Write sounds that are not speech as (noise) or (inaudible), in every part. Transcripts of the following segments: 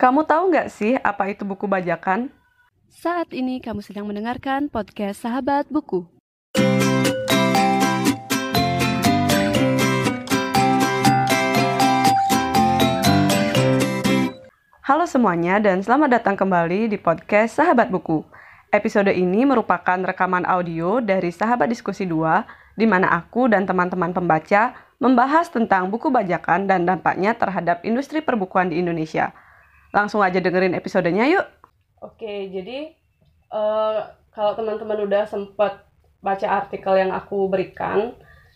Kamu tahu nggak sih apa itu buku bajakan? Saat ini kamu sedang mendengarkan podcast Sahabat Buku. Halo semuanya dan selamat datang kembali di podcast Sahabat Buku. Episode ini merupakan rekaman audio dari Sahabat Diskusi 2 di mana aku dan teman-teman pembaca membahas tentang buku bajakan dan dampaknya terhadap industri perbukuan di Indonesia. Langsung aja dengerin episodenya yuk. Oke, jadi uh, kalau teman-teman udah sempat baca artikel yang aku berikan,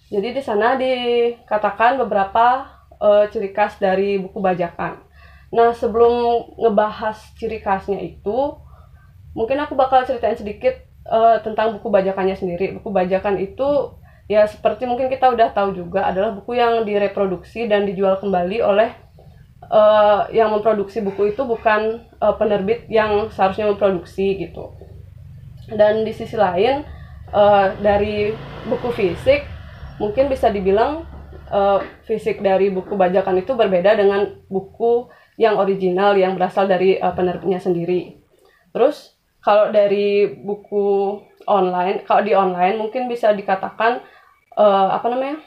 jadi di sana dikatakan beberapa uh, ciri khas dari buku bajakan. Nah, sebelum ngebahas ciri khasnya itu, mungkin aku bakal ceritain sedikit uh, tentang buku bajakannya sendiri. Buku bajakan itu ya seperti mungkin kita udah tahu juga adalah buku yang direproduksi dan dijual kembali oleh uh, yang memproduksi buku itu bukan uh, penerbit yang seharusnya memproduksi gitu. Dan di sisi lain uh, dari buku fisik mungkin bisa dibilang uh, fisik dari buku bajakan itu berbeda dengan buku yang original yang berasal dari uh, penerbitnya sendiri. Terus kalau dari buku online, kalau di online mungkin bisa dikatakan uh, apa namanya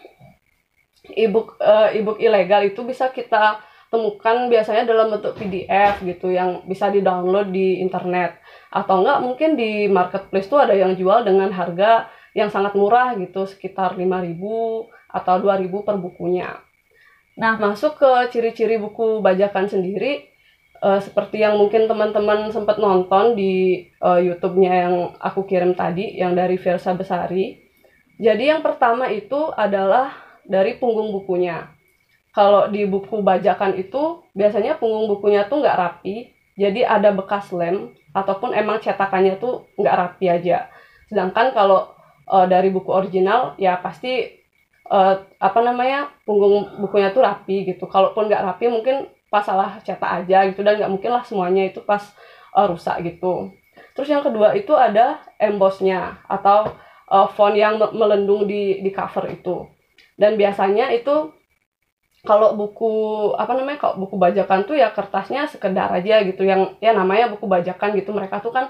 ebook uh, ebook ilegal itu bisa kita temukan biasanya dalam bentuk PDF gitu yang bisa di-download di internet atau enggak mungkin di marketplace tuh ada yang jual dengan harga yang sangat murah gitu sekitar 5000 atau 2000 per bukunya. Nah, masuk ke ciri-ciri buku bajakan sendiri, uh, seperti yang mungkin teman-teman sempat nonton di uh, YouTube-nya yang aku kirim tadi, yang dari Versa Besari. Jadi yang pertama itu adalah dari punggung bukunya. Kalau di buku bajakan itu, biasanya punggung bukunya tuh nggak rapi, jadi ada bekas lem, ataupun emang cetakannya tuh nggak rapi aja. Sedangkan kalau uh, dari buku original, ya pasti uh, apa namanya punggung bukunya tuh rapi gitu. Kalaupun nggak rapi mungkin pas salah cetak aja gitu dan nggak mungkin lah semuanya itu pas uh, rusak gitu. Terus yang kedua itu ada embossnya atau uh, font yang melendung di di cover itu. Dan biasanya itu kalau buku apa namanya kalau buku bajakan tuh ya kertasnya sekedar aja gitu yang ya namanya buku bajakan gitu mereka tuh kan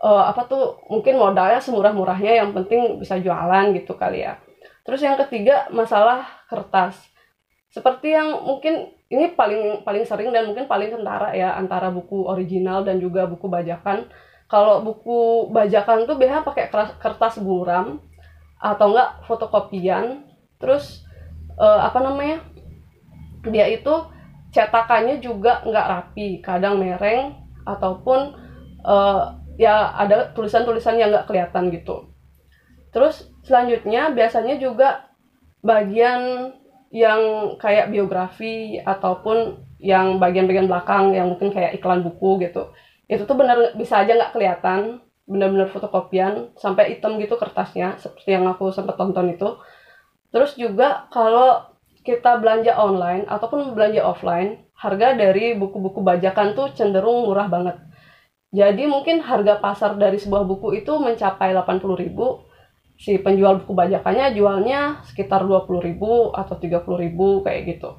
uh, apa tuh mungkin modalnya semurah-murahnya yang penting bisa jualan gitu kali ya Terus yang ketiga masalah kertas. Seperti yang mungkin ini paling paling sering dan mungkin paling kentara ya antara buku original dan juga buku bajakan. Kalau buku bajakan tuh biasanya pakai kertas buram atau enggak fotokopian. Terus uh, apa namanya? Dia itu cetakannya juga nggak rapi, kadang mereng ataupun uh, ya ada tulisan-tulisan yang nggak kelihatan gitu. Terus selanjutnya biasanya juga bagian yang kayak biografi ataupun yang bagian-bagian belakang yang mungkin kayak iklan buku gitu itu tuh benar bisa aja nggak kelihatan benar-benar fotokopian sampai hitam gitu kertasnya seperti yang aku sempat tonton itu terus juga kalau kita belanja online ataupun belanja offline harga dari buku-buku bajakan tuh cenderung murah banget jadi mungkin harga pasar dari sebuah buku itu mencapai 80 ribu si penjual buku bajakannya jualnya sekitar 20.000 atau 30.000 kayak gitu.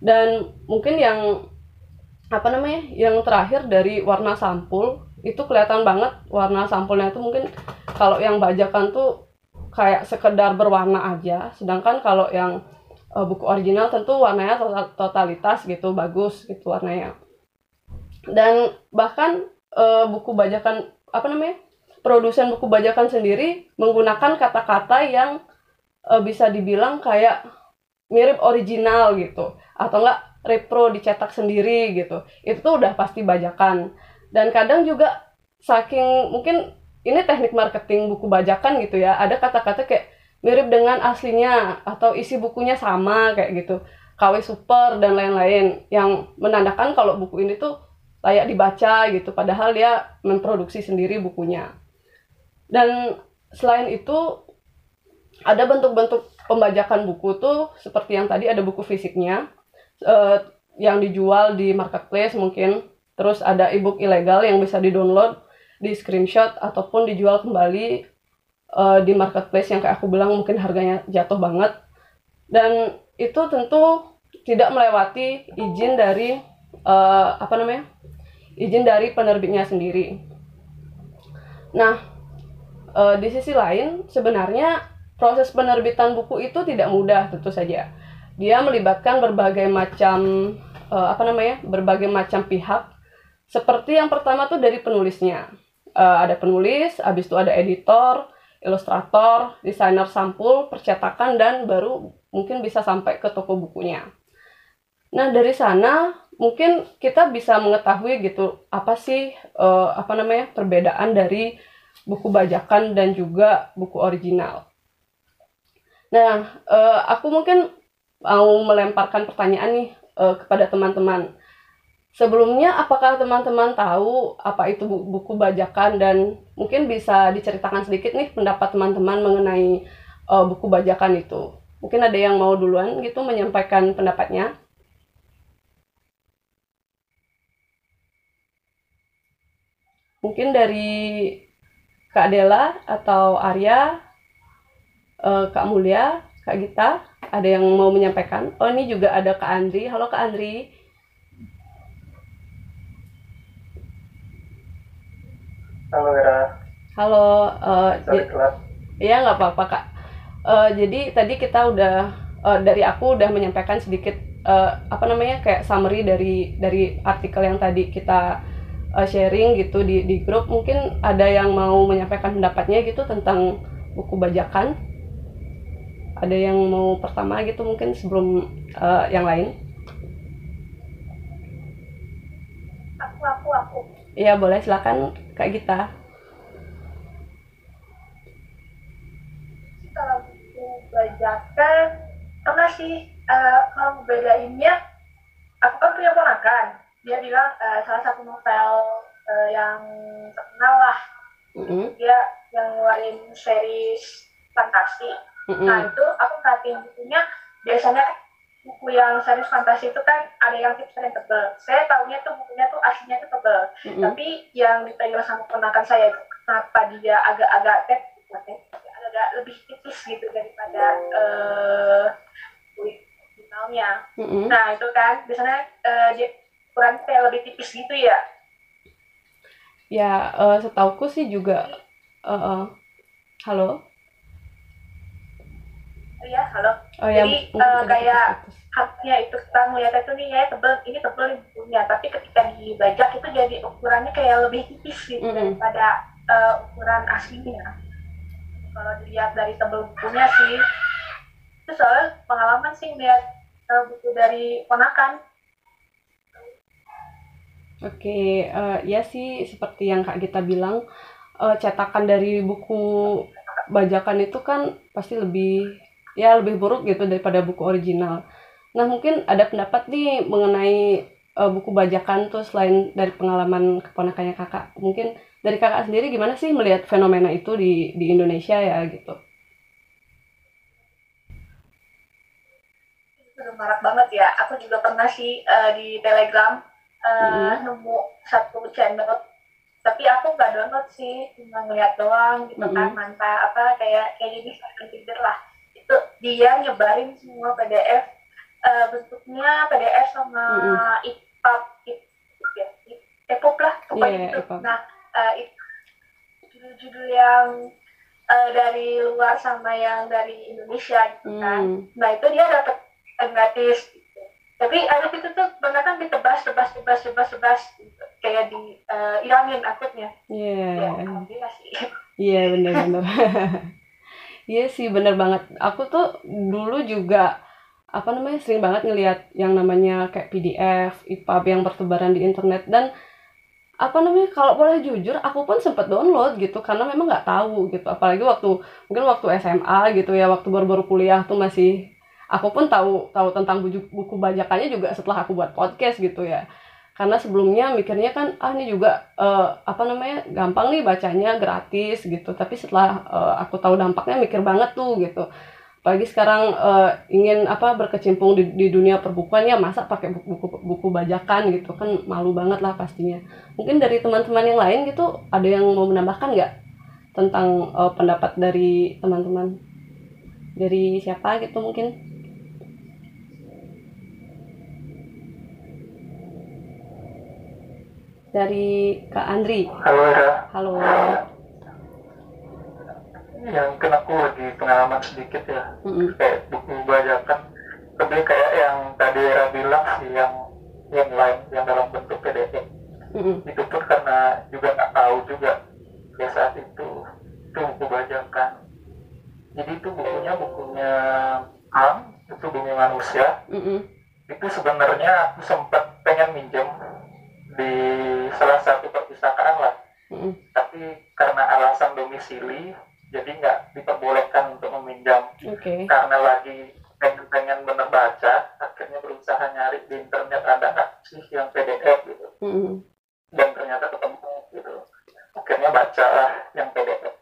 Dan mungkin yang apa namanya? Yang terakhir dari warna sampul itu kelihatan banget warna sampulnya itu mungkin kalau yang bajakan tuh kayak sekedar berwarna aja, sedangkan kalau yang uh, buku original tentu warnanya totalitas gitu bagus gitu warnanya. Dan bahkan uh, buku bajakan apa namanya? produsen buku bajakan sendiri menggunakan kata-kata yang e, bisa dibilang kayak mirip original gitu atau enggak repro dicetak sendiri gitu itu tuh udah pasti bajakan dan kadang juga saking mungkin ini teknik marketing buku bajakan gitu ya ada kata-kata kayak mirip dengan aslinya atau isi bukunya sama kayak gitu. KW super dan lain-lain. Yang menandakan kalau buku ini tuh layak dibaca gitu padahal dia memproduksi sendiri bukunya. Dan selain itu ada bentuk-bentuk pembajakan buku tuh seperti yang tadi ada buku fisiknya uh, yang dijual di marketplace mungkin. Terus ada ebook ilegal yang bisa di-download di screenshot ataupun dijual kembali uh, di marketplace yang kayak aku bilang mungkin harganya jatuh banget dan itu tentu tidak melewati izin dari uh, apa namanya izin dari penerbitnya sendiri. Nah, uh, di sisi lain sebenarnya proses penerbitan buku itu tidak mudah tentu saja. Dia melibatkan berbagai macam uh, apa namanya berbagai macam pihak. Seperti yang pertama tuh dari penulisnya. Uh, ada penulis, habis itu ada editor, ilustrator, desainer sampul, percetakan dan baru mungkin bisa sampai ke toko bukunya. Nah, dari sana mungkin kita bisa mengetahui gitu apa sih uh, apa namanya perbedaan dari buku bajakan dan juga buku original. Nah, uh, aku mungkin mau melemparkan pertanyaan nih uh, kepada teman-teman. Sebelumnya, apakah teman-teman tahu apa itu buku bajakan dan mungkin bisa diceritakan sedikit nih pendapat teman-teman mengenai uh, buku bajakan itu? Mungkin ada yang mau duluan gitu menyampaikan pendapatnya. mungkin dari Kak Dela atau Arya, uh, Kak Mulia, Kak Gita, ada yang mau menyampaikan? Oh ini juga ada Kak Andri. Halo Kak Andri. Halo Vera. Halo. Uh, Iya nggak apa-apa Kak. Uh, jadi tadi kita udah uh, dari aku udah menyampaikan sedikit uh, apa namanya kayak summary dari dari artikel yang tadi kita uh, sharing gitu di di grup mungkin ada yang mau menyampaikan pendapatnya gitu tentang buku bajakan ada yang mau pertama gitu mungkin sebelum uh, yang lain aku aku aku iya boleh silakan kak Gita kalau bajakan pernah sih uh, kalau bedainnya aku kan punya ponakan dia bilang uh, salah satu novel uh, yang terkenal lah mm-hmm. dia yang ngeluarin series fantasi mm-hmm. nah itu aku perhatiin bukunya biasanya buku yang series fantasi itu kan ada yang tips yang tebel saya tahunya tuh bukunya tuh aslinya tuh tebel. Mm-hmm. tapi yang dipegang sama ponakan saya itu kenapa dia agak-agak tep agak lebih tipis gitu daripada uh, originalnya. Mm-hmm. nah itu kan biasanya uh, dia ukuran kayak lebih tipis gitu ya? Ya uh, setauku sih juga uh, uh, halo Iya, halo. Oh, ya, Jadi uh, kayak haknya itu kita melihat itu nih ya tebel, ini tebel bukunya, tapi ketika dibajak itu jadi ukurannya kayak lebih tipis gitu mm -hmm. daripada uh, ukuran aslinya. Kalau dilihat dari tebel bukunya sih, itu soal pengalaman sih melihat uh, buku dari ponakan Oke, uh, ya sih seperti yang Kak Gita bilang, uh, cetakan dari buku bajakan itu kan pasti lebih ya lebih buruk gitu daripada buku original. Nah, mungkin ada pendapat nih mengenai uh, buku bajakan tuh selain dari pengalaman keponakannya Kakak. Mungkin dari Kakak sendiri gimana sih melihat fenomena itu di di Indonesia ya gitu? marak banget ya. Aku juga pernah sih uh, di Telegram uh, nemu satu channel tapi aku nggak download sih cuma ngeliat doang gitu mm-hmm. kan mantap apa kayak kayak ini tidur lah itu dia nyebarin semua PDF uh, eh, bentuknya PDF sama mm-hmm. IPUB ya EPUB lah pokoknya yeah, gitu. Nah uh, itu judul-judul yang uh, dari luar sama yang dari Indonesia gitu kan. Mm. nah itu dia dapat gratis tapi ada itu tuh banyak kan ditebas tebas tebas tebas tebas kayak di uh, ilangin akutnya. Iya. Yeah. iya sih. Iya benar benar (laughs) iya sih benar banget. Aku tuh dulu juga apa namanya sering banget ngelihat yang namanya kayak PDF, IPUB yang bertebaran di internet. Dan apa namanya kalau boleh jujur aku pun sempat download gitu karena memang nggak tahu gitu. Apalagi waktu mungkin waktu SMA gitu ya waktu baru-baru kuliah tuh masih aku pun tahu tahu tentang buku, buku bajakannya juga setelah aku buat podcast gitu ya karena sebelumnya mikirnya kan ah ini juga uh, apa namanya gampang nih bacanya gratis gitu. Tapi setelah uh, aku tahu dampaknya mikir banget tuh gitu. Apalagi sekarang uh, ingin apa berkecimpung di, di dunia perbukuan ya masa pakai buku buku bajakan gitu. Kan malu banget lah pastinya. Mungkin dari teman-teman yang lain gitu ada yang mau menambahkan nggak tentang uh, pendapat dari teman-teman? Dari siapa gitu mungkin dari Kak Andri. Halo Era, Halo. yang kan aku lagi pengalaman sedikit ya, Mm-mm. kayak buku bajakan, lebih kayak yang tadi Era bilang sih, yang yang lain, yang dalam bentuk PDF. Mm-mm. Itu pun karena juga nggak tahu juga pada saat itu itu buku bajakan. Jadi itu bukunya bukunya Ang, itu Bumi Manusia. Mm-mm. Itu sebenarnya aku sempat pengen minjem di salah satu perpustakaan lah. Mm-mm. tapi karena alasan domisili jadi nggak diperbolehkan untuk meminjam Oke. karena lagi pengen, pengen bener baca akhirnya berusaha nyari di internet ada nggak sih yang PDF gitu Mm-mm. dan ternyata ketemu gitu akhirnya baca yang PDF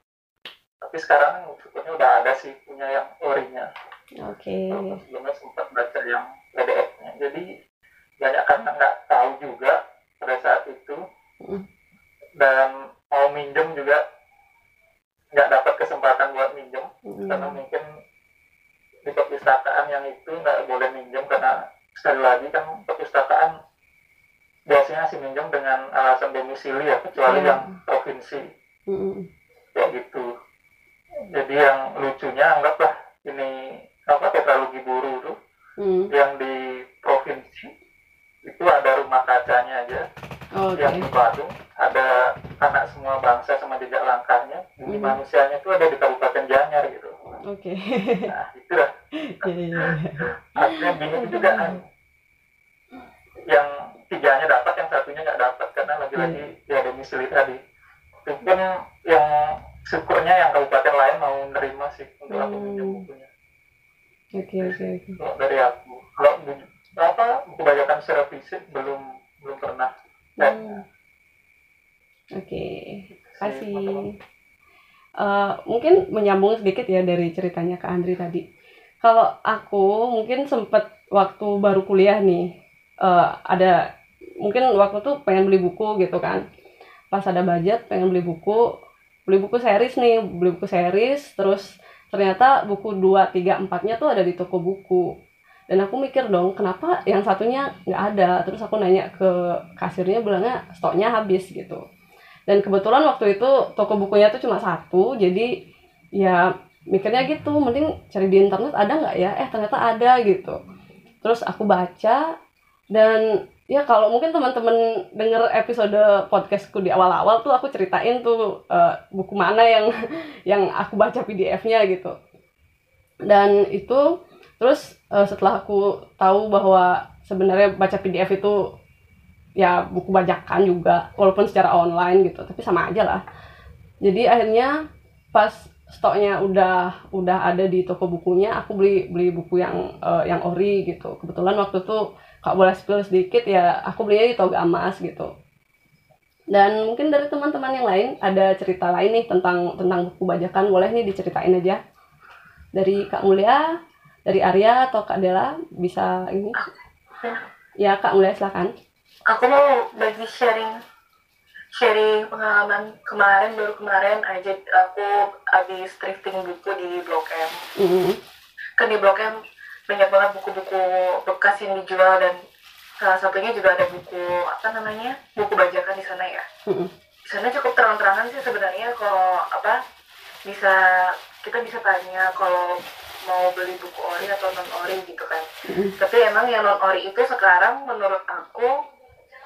tapi sekarang syukurnya udah ada sih punya yang orinya Oke. Walaupun sebelumnya sempat baca yang PDF-nya jadi banyak karena nggak tahu juga pada saat itu Mm. dan mau minjem juga nggak dapat kesempatan buat minjem karena Mm. mungkin di perpustakaan yang itu nggak boleh minjem karena sekali lagi kan perpustakaan biasanya sih minjem dengan alasan domisili ya kecuali Iya. yang provinsi Mm-mm. kayak gitu jadi yang lucunya anggaplah ini apa tetralogi buru tuh yang di provinsi itu ada rumah kacanya aja Oke. yang di Badung ada anak semua bangsa sama jejak langkahnya bumi Mhm. manusianya itu ada di Kabupaten Gianyar gitu Oke. nah itu lah (laughs) Iya, iya, iya. akhirnya bingung juga kan yang tiganya dapat yang satunya nggak dapat karena lagi-lagi ya domisili tadi itu pun yang syukurnya yang kabupaten lain mau nerima sih untuk aku Hmm. minjem bukunya Oke, oke, oke. kalau dari aku kalau apa buku bajakan secara fisik belum belum pernah Hmm. Oke. kasih Eh, mungkin menyambung sedikit ya dari ceritanya Kak Andri tadi. Kalau aku mungkin sempet waktu baru kuliah nih eh, ada mungkin waktu tuh pengen beli buku gitu kan. Pas ada budget pengen beli buku, beli buku series nih, beli buku series terus ternyata buku 2, 3, 4-nya tuh ada di toko buku. Dan aku mikir dong, kenapa yang satunya nggak ada? Terus aku nanya ke kasirnya, bilangnya stoknya habis gitu. Dan kebetulan waktu itu toko bukunya tuh cuma satu jadi ya mikirnya gitu mending cari di internet ada nggak ya? Eh ternyata ada gitu. Terus aku baca dan ya kalau mungkin teman-teman denger episode podcastku di awal-awal tuh aku ceritain tuh eh, buku mana yang (laughs) yang aku baca PDF-nya gitu. Dan itu terus eh, setelah aku tahu bahwa sebenarnya baca PDF itu ya buku bajakan juga walaupun secara online gitu tapi sama aja lah. Jadi akhirnya pas stoknya udah udah ada di toko bukunya aku beli beli buku yang eh, yang ori gitu. Kebetulan waktu itu kak boleh spill sedikit ya aku belinya di Toga Emas gitu. Dan mungkin dari teman-teman yang lain ada cerita lain nih tentang tentang buku bajakan. Boleh nih diceritain aja. Dari Kak Mulia dari Arya atau Kak Dela bisa ini? Ya Kak Mulia silakan. Aku mau bagi sharing sharing pengalaman kemarin baru kemarin aja aku habis thrifting buku di Blok M. Mm, kan di Blok M banyak banget buku-buku bekas yang dijual dan salah satunya juga ada buku apa namanya buku bajakan di sana ya. Mm, di sana cukup terang-terangan sih sebenarnya kalau apa bisa kita bisa tanya kalau mau beli buku ori atau non ori gitu kan mm, tapi emang yang non ori itu sekarang menurut aku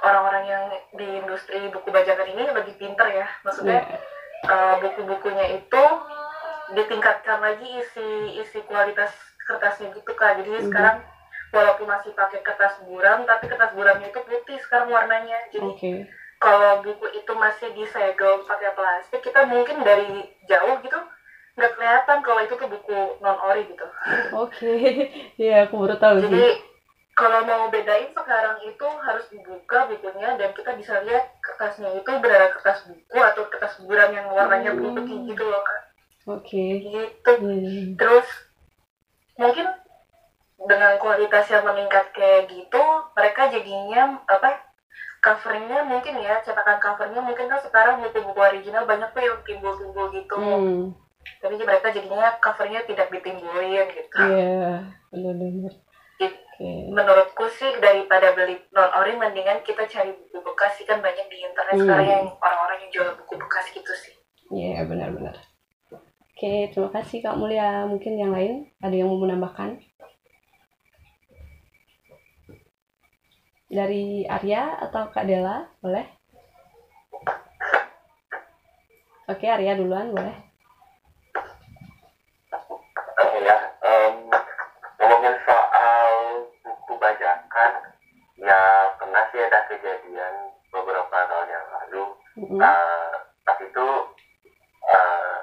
orang-orang yang di industri buku bajakan ini lebih pinter ya maksudnya Iya. uh, buku-bukunya itu ditingkatkan lagi isi isi kualitas kertasnya gitu kak jadi Mhm. sekarang walaupun masih pakai kertas buram tapi kertas buramnya itu putih sekarang warnanya jadi Oke. kalau buku itu masih disegel pakai plastik kita mungkin dari jauh gitu nggak kelihatan kalau itu tuh buku non ori gitu Oke. (laughs) Iya, aku baru tahu sih. jadi kalau mau bedain sekarang itu harus dibuka bukunya dan kita bisa lihat kertasnya itu benar kertas buku atau kertas buram yang warnanya Hmm. putih gitu loh kak Oke. gitu Iya. terus mungkin dengan kualitas yang meningkat kayak gitu mereka jadinya apa covernya mungkin ya cetakan covernya mungkin kan sekarang buku-buku original banyak tuh yang timbul-timbul gitu Hmm. Tapi mereka jadinya covernya tidak ditimbulin gitu Iya, benar-benar. Oke. menurutku sih daripada beli non ori mendingan kita cari buku bekas sih kan banyak di internet Hmm. sekarang yang orang-orang yang jual buku bekas gitu sih Iya, benar-benar. Oke, terima kasih Kak Mulia. Mungkin yang lain ada yang mau menambahkan? Dari Arya atau Kak Dela, boleh? Oke, Arya duluan, boleh. Ya pernah sih ada kejadian beberapa tahun yang lalu. Mm-mm. Eh, pas itu eh,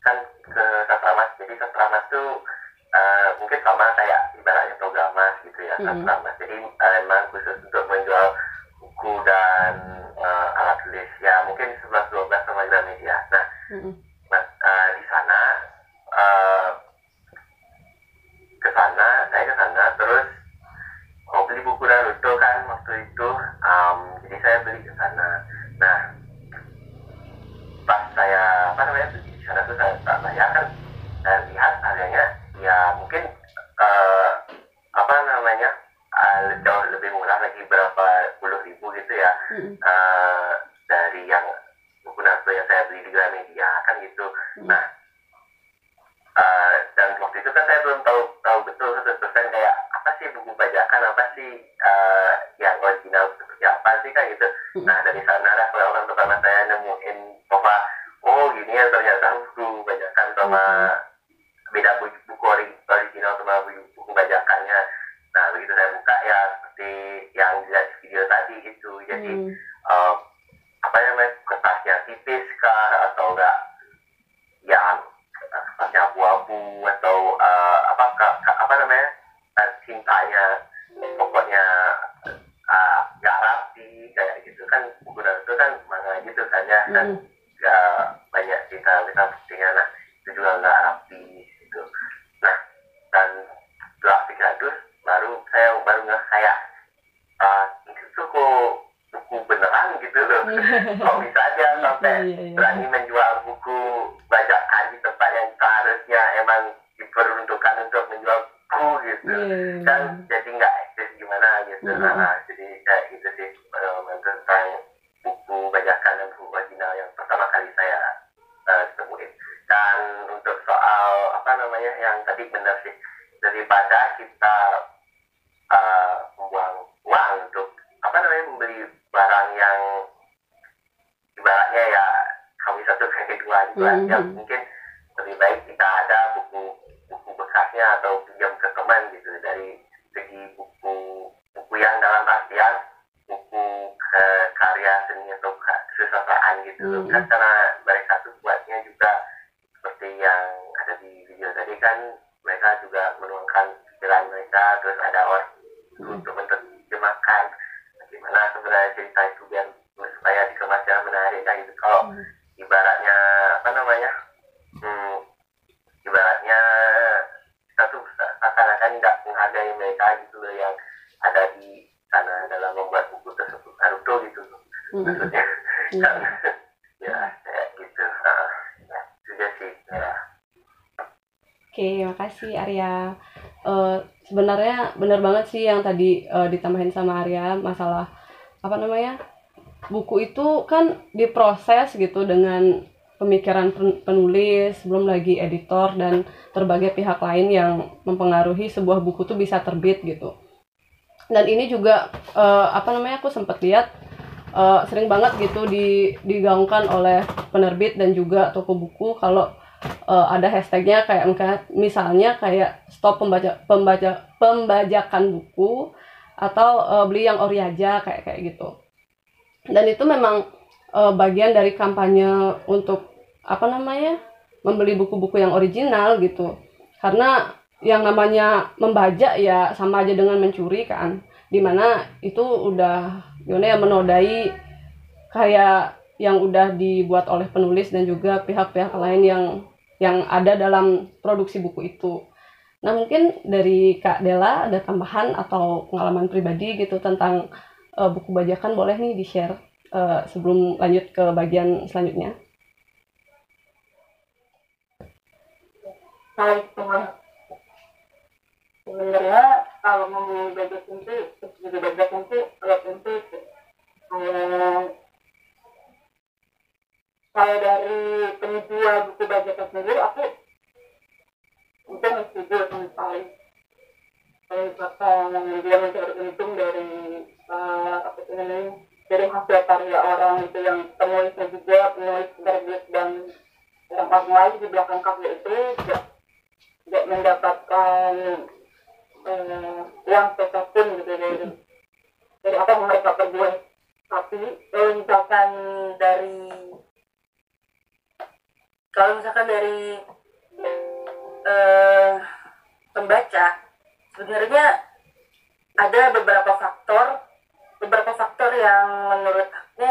kan ke Sastramas, jadi Sastramas tuh eh, mungkin sama kayak ibaratnya Togamas gitu ya, Mm-mm. Sastramas. Jadi eh, emang khusus untuk menjual buku dan eh, alat tulis ya mungkin 11-12 sama Gramedia. Nah, Mm-mm. Mas, eh, di sana eh, ke sana, saya ke sana terus mau beli Naruto kan waktu itu, em, jadi saya beli ke sana. Nah, pas saya apa namanya beli di sana tuh saya tak bayar kan, saya lihat harganya ya mungkin eh, apa namanya eh, jauh lebih murah lagi berapa puluh ribu gitu ya eh, dari yang buku yang saya beli di Gramedia kan gitu. Hmm. Nah, kalau ibaratnya apa namanya hmm, ibaratnya kita tuh seakan-akan nggak menghargai mereka gitu loh yang ada di sana dalam membuat buku tersebut Naruto gitu loh Mm-mm. maksudnya Iya. (laughs) kan ya kayak gitu Ah, ya, aja sih ya Oke, makasih Arya. Eh, sebenarnya benar banget sih yang tadi eh, ditambahin sama Arya masalah apa namanya buku itu kan diproses gitu dengan pemikiran pen- penulis, belum lagi editor dan berbagai pihak lain yang mempengaruhi sebuah buku tuh bisa terbit gitu. Dan ini juga eh, apa namanya aku sempat lihat eh, sering banget gitu di, digaungkan oleh penerbit dan juga toko buku kalau eh, ada hashtagnya kayak misalnya- kayak stop pembaca pembaca pembajakan buku atau eh, beli yang ori aja kayak kayak gitu dan itu memang eh, bagian dari kampanye untuk apa namanya membeli buku-buku yang original gitu karena yang namanya membajak ya sama aja dengan mencuri kan di mana itu udah gimana ya menodai kayak yang udah dibuat oleh penulis dan juga pihak-pihak lain yang yang ada dalam produksi buku itu. Nah mungkin dari Kak Dela ada tambahan atau pengalaman pribadi gitu tentang eh, buku bajakan boleh nih di share sebelum lanjut ke bagian selanjutnya. Sebenarnya kalau mau belajar pintu juga belajar kalau pintu eh, kalau dari penjual buku bajakan sendiri aku itu setuju sama sekali. Misalkan dia mencari untung dari eh, apa sih namanya? Dari hasil karya orang itu yang penulisnya juga penulis terbit dan orang lain di belakang karya itu tidak tidak mendapatkan eh, uang apa pun gitu dari dari apa yang mereka perbuat. Tapi kalau misalkan dari kalau misalkan dari eh, pembaca sebenarnya ada beberapa faktor beberapa faktor yang menurut aku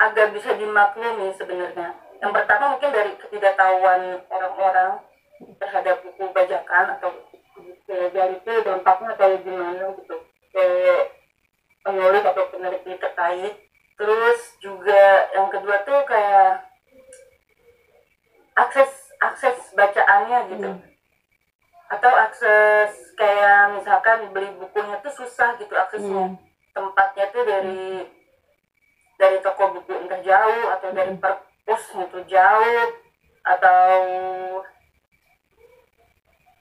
agak bisa dimaklumi sebenarnya. Yang pertama mungkin dari ketidaktahuan orang-orang terhadap buku bajakan atau ilegal itu dampaknya kayak gimana gitu. Ke penulis atau peneliti terkait. Terus juga yang kedua tuh kayak akses akses bacaannya gitu. Atau akses kayak misalkan beli bukunya tuh susah gitu aksesnya tempatnya tuh dari dari toko buku entah jauh atau dari perpus itu jauh atau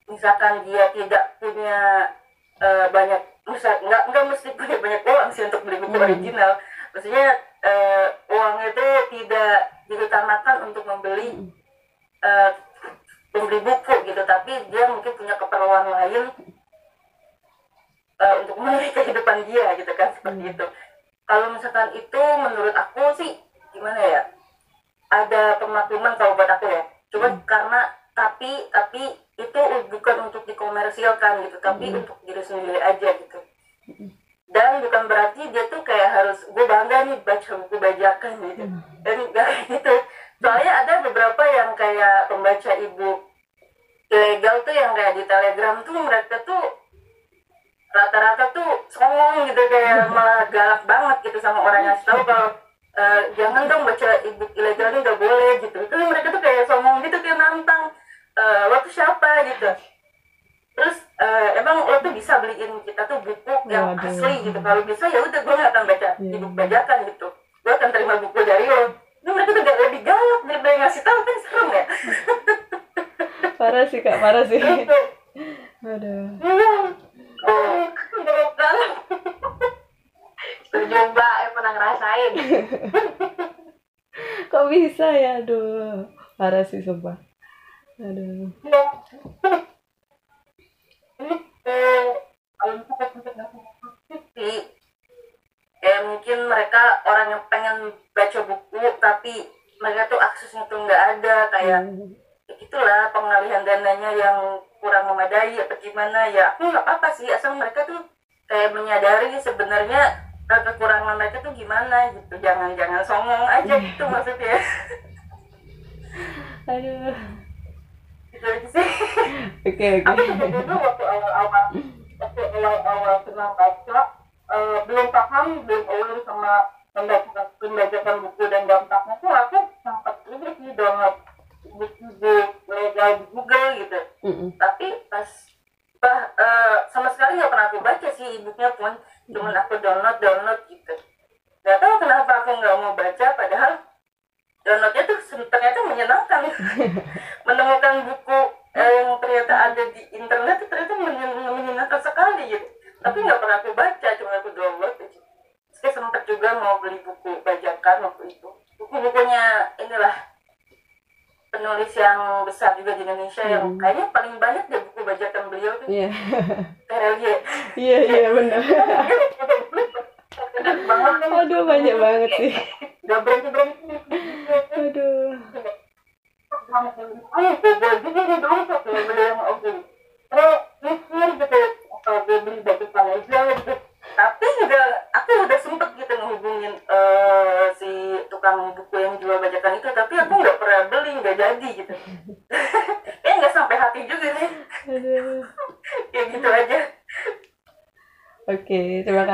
misalkan dia tidak punya eh, banyak misal nggak nggak mesti punya banyak uang sih untuk beli buku original. Maksudnya eh, uangnya itu tidak diutamakan untuk membeli eh, membeli buku gitu. Tapi dia mungkin punya keperluan lain eh, untuk memenuhi kehidupan dia gitu kan seperti itu. Kalau misalkan itu menurut aku sih gimana ya ada pemakluman kalau buat aku ya. Cuma karena tapi tapi itu bukan untuk dikomersilkan gitu tapi untuk diri sendiri aja gitu. Dan bukan berarti dia tuh kayak harus gue bangga nih baca buku bajakan gitu. Dan enggak (laughs) gitu. Soalnya ada beberapa yang kayak pembaca ibu ilegal tuh yang kayak di telegram tuh mereka tuh rata-rata tuh songong gitu kayak malah galak banget gitu sama orang yang tahu kalau eh, jangan dong baca ibu ilegal ini nggak boleh gitu. Tapi mereka tuh kayak songong gitu kayak nantang eh, lo tuh siapa gitu. Terus eh, emang lo tuh bisa beliin kita tuh buku yang Waduh. asli gitu. Kalau bisa ya udah gue nggak akan baca Iya. ibu bajakan gitu. Gue akan terima buku dari lo. Ini mereka tuh gak lebih galak daripada ngasih tahu kan serem ya? Parah sih kak parah sih. Tuh, aduh iya oh, galak setuju mbak. Yang pernah ngerasain. (laughs) Kok bisa ya? Aduh parah sih sumpah. Aduh. Ya mungkin mereka orang yang pengen baca buku tapi mereka tuh aksesnya tuh nggak ada kayak ya gitulah pengalihan dananya yang kurang memadai atau gimana ya aku nggak apa-apa sih asal mereka tuh kayak menyadari sebenarnya kekurangan mereka tuh gimana gitu. Jangan jangan songong aja (laughs) gitu maksudnya. Aduh. Gitu aja sih. Oke aku oke juga dulu waktu awal-awal waktu awal-awal kenal baca eh, belum paham belum aware sama pembajakan pembajakan buku dan dampaknya tuh aku sempat ini sih download buku-buku legal di Google gitu Mm-mm. tapi pas bah, eh, sama sekali nggak pernah aku baca sih ibunya pun. Cuman aku download download gitu. Nggak tahu kenapa aku nggak mau baca padahal downloadnya tuh ternyata menyenangkan. (laughs) Menemukan buku eh, yang ternyata ada di internet itu ternyata menyen- menyenangkan sekali gitu. Tapi nggak pernah aku baca cuma aku download aja. Saya sempat juga mau beli buku bajakan waktu itu. Buku-bukunya inilah penulis yang besar juga di Indonesia yang Hmm. kayaknya paling banyak deh buku bajakan beliau tuh iya Terelie iya iya benar kan aduh banyak banget sih nggak berhenti berhenti aduh ayo gue juga nih dong tuh kayak beli yang oke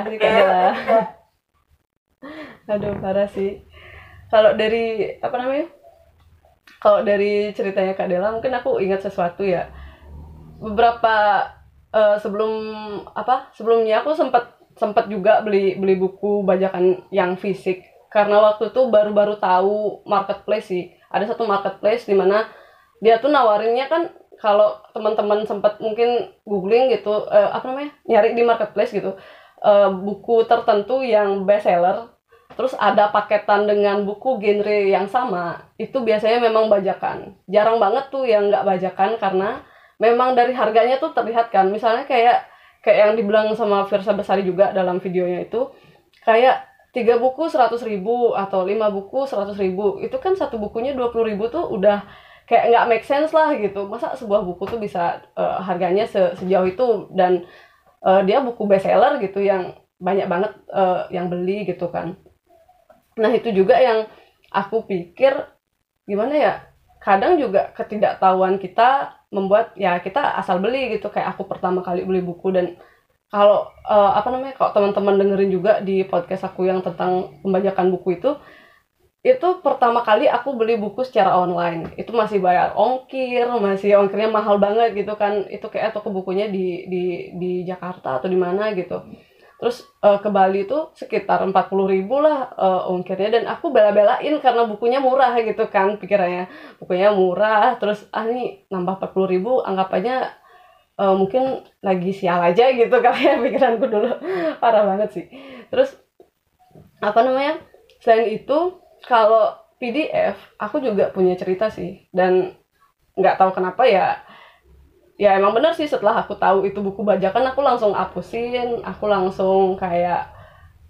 terima kasih kak Oke, Dela udah. (laughs) aduh parah sih. Kalau dari apa namanya? Kalau dari ceritanya kak Dela mungkin aku ingat sesuatu ya. Beberapa eh, sebelum apa sebelumnya aku sempat sempat juga beli beli buku bajakan yang fisik. Karena waktu itu baru-baru tahu marketplace sih. Ada satu marketplace di mana dia tuh nawarinnya kan kalau teman-teman sempat mungkin googling gitu eh, apa namanya nyari di marketplace gitu eh, buku tertentu yang bestseller terus ada paketan dengan buku genre yang sama itu biasanya memang bajakan. Jarang banget tuh yang nggak bajakan karena memang dari harganya tuh terlihat kan. Misalnya kayak kayak yang dibilang sama Firsa Besari juga dalam videonya itu kayak tiga buku seratus ribu atau lima buku seratus ribu. Itu kan satu bukunya dua puluh ribu tuh udah kayak nggak make sense lah gitu. Masa sebuah buku tuh bisa eh, harganya se- sejauh itu? Dan eh, dia buku bestseller gitu yang banyak banget eh, yang beli gitu kan. Nah itu juga yang aku pikir gimana ya kadang juga ketidaktahuan kita membuat ya kita asal beli gitu. Kayak aku pertama kali beli buku dan kalau eh, apa namanya kalau teman-teman dengerin juga di podcast aku yang tentang pembajakan buku itu itu pertama kali aku beli buku secara online. Itu masih bayar ongkir masih ongkirnya mahal banget gitu kan. Itu kayak toko bukunya di di di Jakarta atau di mana gitu. Terus eh, ke Bali itu sekitar 40.000 ribu lah eh, ongkirnya. Dan aku bela-belain karena bukunya murah gitu kan pikirannya. Bukunya murah terus ah nih nambah 40.000 ribu anggap aja eh, mungkin lagi sial aja (laughs) gitu kali ya pikiranku dulu. Parah banget sih. Terus apa namanya selain itu kalau PDF aku juga punya cerita sih. Dan nggak tahu kenapa ya ya emang bener sih setelah aku tahu itu buku bajakan aku langsung hapusin. Aku langsung kayak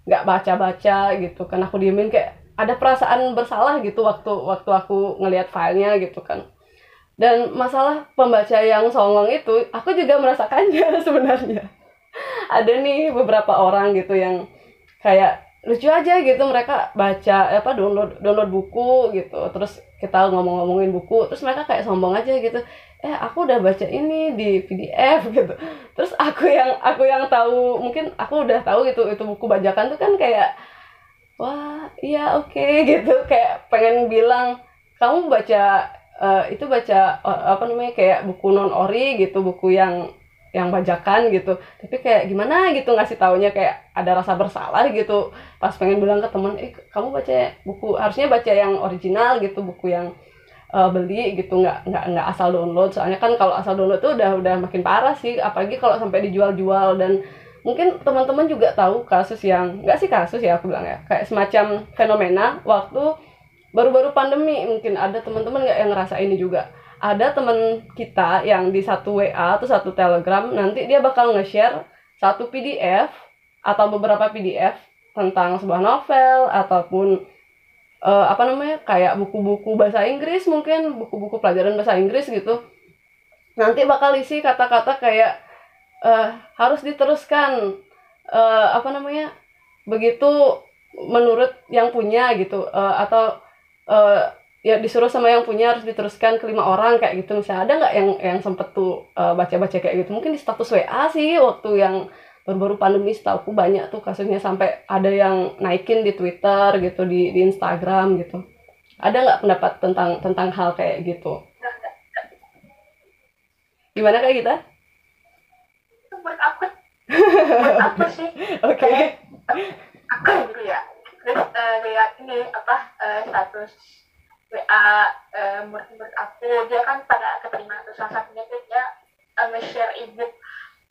nggak baca-baca gitu kan. Aku diemin kayak ada perasaan bersalah gitu waktu waktu aku ngelihat filenya gitu kan. Dan masalah pembaca yang songong itu aku juga merasakannya (laughs) sebenarnya. Ada nih beberapa orang gitu yang kayak lucu aja gitu mereka baca apa download download buku gitu. Terus kita ngomong-ngomongin buku terus mereka kayak sombong aja gitu. Eh aku udah baca ini di PDF (laughs) gitu. Terus aku yang aku yang tahu mungkin aku udah tahu gitu itu buku bajakan tuh kan kayak wah iya oke (laughs) gitu. Kayak pengen bilang kamu baca eh, itu baca eh, apa namanya kayak buku non ori gitu buku yang yang bajakan gitu. Tapi kayak gimana gitu ngasih taunya kayak ada rasa bersalah gitu. Pas pengen bilang ke temen eh kamu baca buku harusnya baca yang original gitu buku yang eh, beli gitu nggak nggak nggak asal download. Soalnya kan kalau asal download tuh udah udah makin parah sih apalagi kalau sampai dijual-jual. Dan mungkin teman-teman juga tahu kasus yang nggak sih kasus ya aku bilang ya kayak semacam fenomena waktu baru-baru pandemi. Mungkin ada teman-teman nggak yang ngerasa ini juga ada teman kita yang di satu WA atau satu Telegram nanti dia bakal nge-share satu PDF atau beberapa PDF tentang sebuah novel ataupun eh, apa namanya kayak buku-buku bahasa Inggris mungkin buku-buku pelajaran bahasa Inggris gitu. Nanti bakal isi kata-kata kayak eh, harus diteruskan eh, apa namanya begitu menurut yang punya gitu eh, atau eh, ya disuruh sama yang punya harus diteruskan ke lima orang kayak gitu. Misalnya ada nggak yang yang sempet tuh eh, baca-baca kayak gitu? Mungkin di status WA sih waktu yang baru-baru pandemi setahu banyak tuh kasusnya sampai ada yang naikin di Twitter gitu di di Instagram gitu. Ada nggak pendapat tentang tentang hal kayak gitu? Gimana kayak kita? Itu buat apa? (laughs) Buat apa sih? Oke. Aku gitu ya? Terus eh, lihat ini apa eh, status WA eh, murid-murid aku dia kan pada keterima tuh salah satunya tuh dia eh, nge-share ebook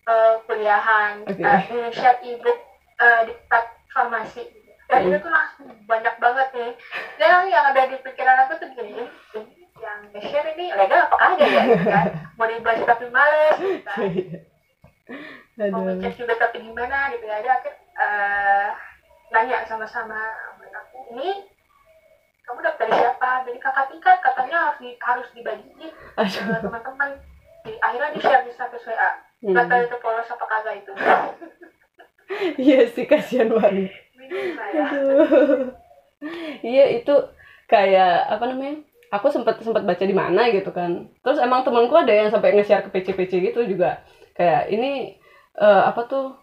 eh, kuliahan. Oke. eh, nge-share ebook eh, diktat farmasi. Dan itu tuh langsung banyak banget nih. Dan yang ada di pikiran aku tuh gini ini yang nge-share ini legal apa kagak ya gitu kan? Mau dibaca tapi males gitu kan? (laughs) Mau Aduh. ngecek juga tapi gimana gitu ya ada akhir eh, nanya sama-sama sama aku ini kamu dapat dari siapa? Dari kakak tingkat katanya harus di, harus dibagiin ke teman-teman. Akhirnya di share di status WA nggak tahu itu polos apa kagak itu. (laughs) Iya sih kasihan banget. Aduh. iya itu kayak apa namanya aku sempat sempat baca di mana gitu kan. Terus emang temanku ada yang sampai nge-share ke PC-PC gitu juga. Kayak ini eh, apa tuh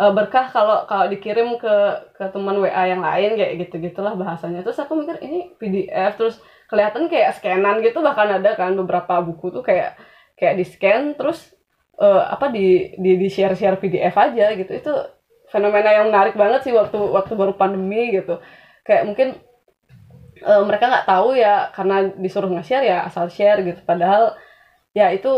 eh, berkah kalau kalau dikirim ke ke teman WA yang lain kayak gitu gitulah bahasanya. Terus aku mikir ini PDF terus kelihatan kayak scanan gitu bahkan ada kan beberapa buku tuh kayak kayak di scan terus eh, apa di di di share share PDF aja gitu. Itu fenomena yang menarik banget sih waktu waktu baru pandemi gitu. Kayak mungkin eh, mereka nggak tahu ya karena disuruh nge-share ya asal share gitu. Padahal ya itu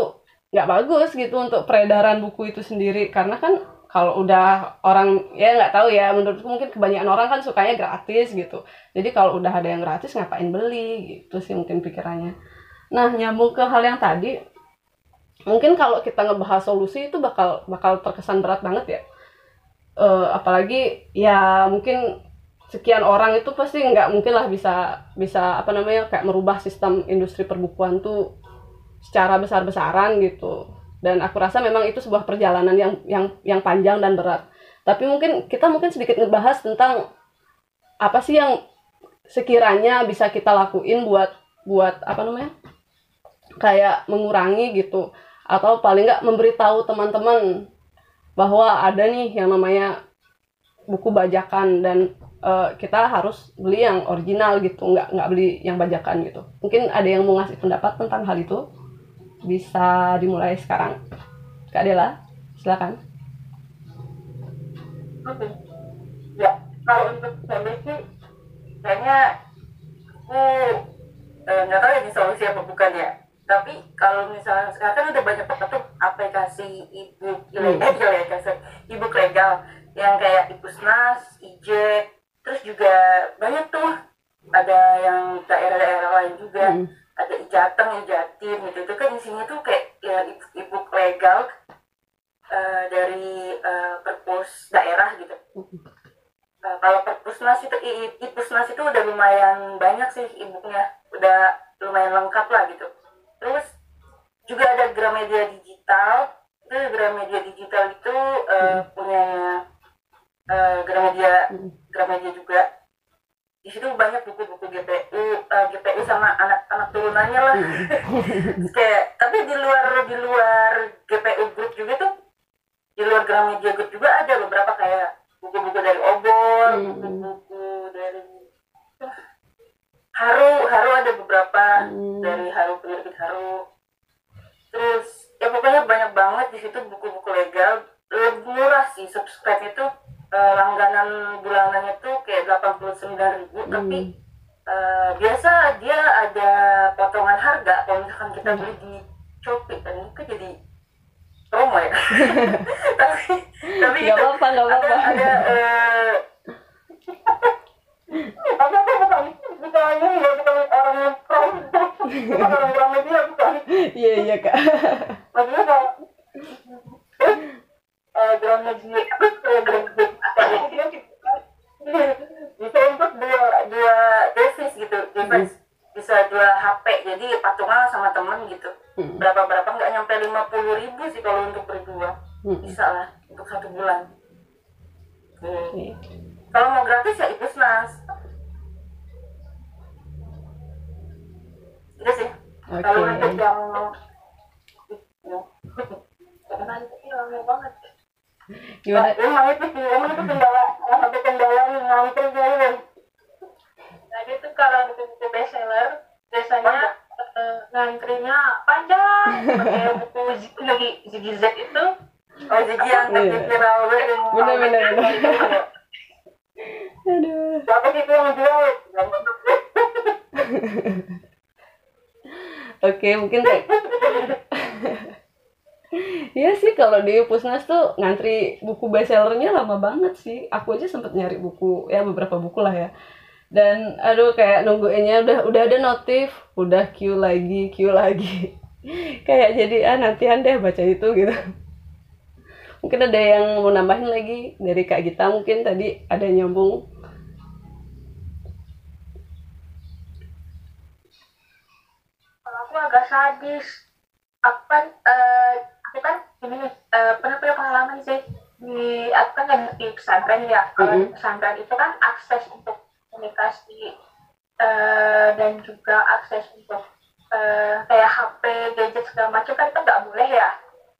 nggak bagus gitu untuk peredaran buku itu sendiri. Karena kan kalau udah orang ya nggak tahu ya menurutku mungkin kebanyakan orang kan sukanya gratis gitu. Jadi kalau udah ada yang gratis ngapain beli? Gitu sih mungkin pikirannya. Nah nyambung ke hal yang tadi mungkin kalau kita ngebahas solusi itu bakal bakal terkesan berat banget ya. Eh, apalagi ya mungkin sekian orang itu pasti nggak mungkin lah bisa bisa apa namanya kayak merubah sistem industri perbukuan tuh secara besar-besaran gitu dan aku rasa memang itu sebuah perjalanan yang yang yang panjang dan berat. Tapi mungkin kita mungkin sedikit ngebahas tentang apa sih yang sekiranya bisa kita lakuin buat buat apa namanya? Kayak mengurangi gitu. Atau paling nggak memberitahu teman-teman bahwa ada nih yang namanya buku bajakan dan eh, kita harus beli yang original gitu. Nggak nggak beli yang bajakan gitu. Mungkin ada yang mau ngasih pendapat tentang hal itu bisa dimulai sekarang kak Dela silakan Oke. Ya, kalau untuk saya sih kayaknya aku eh, nggak tahu ini solusi apa bukan ya. Tapi kalau misalnya sekarang kan udah banyak banget tuh aplikasi e-book ilegal, ilegal, sorry, e-book legal yang kayak Ipusnas, IJEK, terus juga banyak tuh ada yang daerah-daerah lain juga Hmm. Ada Ijateng, Ijatim gitu itu kan isinya tuh kayak ya e-book legal eh, dari eh, perpus daerah gitu. Eh, kalau perpusnas itu ipusnas itu udah lumayan banyak sih e-booknya, udah lumayan lengkap lah gitu. Terus juga ada Gramedia Digital, itu Gramedia Digital itu eh, punya eh, Gramedia Gramedia juga. Di situ banyak buku-buku GPU, eh, GPU sama anak-anak turunannya lah. (laughs) kayak tapi di luar di luar GPU Group juga tuh di luar Gramedia Group juga ada beberapa kayak buku-buku dari Obor, Hmm. buku-buku dari Haru, Haru ada beberapa Hmm. dari Haru penerbit Haru. Terus ya pokoknya banyak banget di situ buku-buku legal. Lebih murah sih subscribe itu eh, langganan bulanannya tuh kayak 89.000 tapi eh, biasa dia ada potongan harga. Kalau misalkan kita beli di Shopee dan itu jadi promo ya. (laughs) (laughs) tapi tapi nggak itu apa-apa nggak ada apa-apa. ada eh (laughs) apa apa bukan bukan ini ya bukan orang yang pro bukan orang orang media bukan. Iya iya kak. Eh media terus eh, grand media bisa untuk dua dua device gitu device bisa dua HP jadi patungan sama temen gitu Hmm. berapa berapa nggak nyampe lima puluh ribu sih kalau untuk berdua Hmm. bisa lah untuk satu bulan Hmm. Oke. kalau mau gratis ya Ipusnas itu sih kalau Oke. untuk yang nanti rame banget gimana? Emang itu sih emang itu kendala salah satu kendala yang ngantri jadi jadi tuh kalau buku-buku bestseller biasanya eh, ngantrinya panjang. Pakai buku lagi Ziggy Z itu. Oh jadi yang Iya. tadi viral banget. Bener, bener, bener. aduh. Siapa sih itu yang jual (laughs) Oke, mungkin kayak (laughs) Iya sih kalau di Pusnas tuh ngantri buku bestsellernya lama banget sih. Aku aja sempet nyari buku ya beberapa buku lah ya. Dan aduh kayak nungguinnya udah udah ada notif, udah queue lagi, queue lagi. (laughs) kayak jadi ah nantian deh baca itu gitu. Mungkin ada yang mau nambahin lagi dari Kak Gita mungkin tadi ada nyambung. kalau aku agak sadis aku kan eh, aku kan ini eh, pernah punya pengalaman sih. Di aku kan ada di pesantren ya. Kalau di pesantren itu kan akses untuk komunikasi eh, dan juga akses untuk eh, kayak HP gadget segala macam kan itu nggak boleh ya.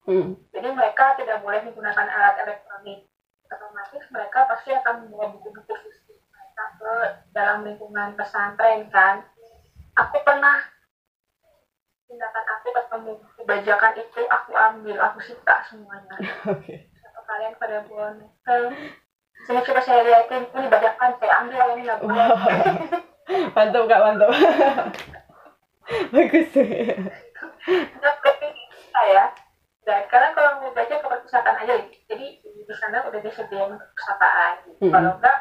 Hmm. jadi mereka tidak boleh menggunakan alat elektronik. Otomatis mereka pasti akan membawa buku-buku fisik mereka ke dalam lingkungan pesantren kan. Aku pernah tindakan aku ketemu buku bajakan itu aku ambil aku sita semuanya (laughs) atau kalian pada novel sini coba saya liatin ini bajakan saya ambil ini nggak boleh Mantap kak, mantap. (laughs) Bagus tuh. tapi saya dan kalian kalau mau baca ke perpustakaan aja jadi di sana udah disediain perpustakaan. Mm-mm. kalau enggak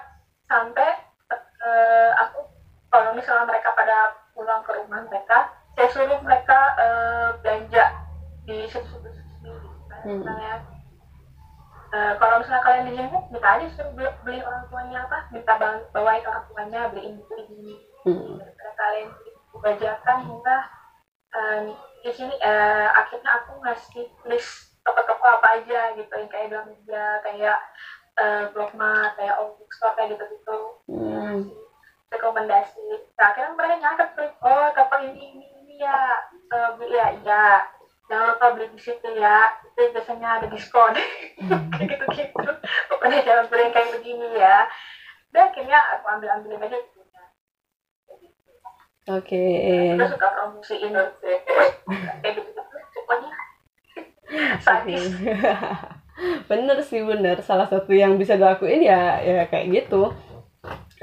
sampai eh, aku kalau misalnya mereka pada pulang ke rumah mereka saya suruh mereka eh, belanja di situ-situ sendiri Kayak Mm. misalnya eh, kalau misalnya kalian dijemput minta aja suruh beli, beli orang tuanya apa minta ba- bawain orang tuanya beliin ini Hmm. kalian bajakan murah em, di sini eh, akhirnya aku ngasih list toko-toko apa aja gitu yang kayak Gramedia kayak eh, Blogma kayak All Bookstore kayak gitu-gitu Hmm. rekomendasi nah, akhirnya mereka nyatet oh toko ini ini ini ya Eh, beli ya iya. Jangan lupa beli di situ ya. Itu biasanya ada diskon. (laughs) Kayak gitu gitu pokoknya jangan beli kayak begini ya. Dan akhirnya aku ambil ambilin aja gitu Oke. Kita suka promosiin kayak gitu. Pokoknya. Sadis. (laughs) Bener sih bener. Salah satu yang bisa dilakuin ya ya kayak gitu.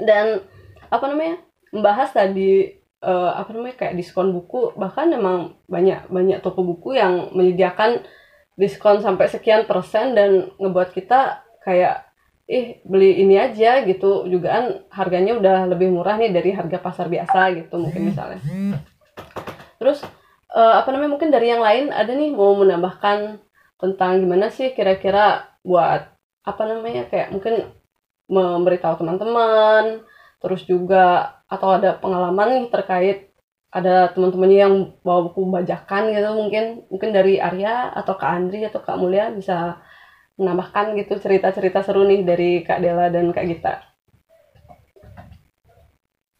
Dan apa namanya membahas tadi eh, apa namanya kayak diskon buku bahkan memang banyak banyak toko buku yang menyediakan diskon sampai sekian persen dan ngebuat kita kayak ih beli ini aja gitu. Jugaan harganya udah lebih murah nih dari harga pasar biasa gitu mungkin misalnya. Terus eh, apa namanya mungkin dari yang lain ada nih mau menambahkan tentang gimana sih kira-kira buat apa namanya kayak mungkin memberitahu teman-teman terus juga atau ada pengalaman nih terkait ada teman-temannya yang bawa buku bajakan gitu mungkin mungkin dari Arya atau Kak Andri atau Kak Mulia bisa menambahkan gitu cerita-cerita seru nih dari Kak Dela dan Kak Gita.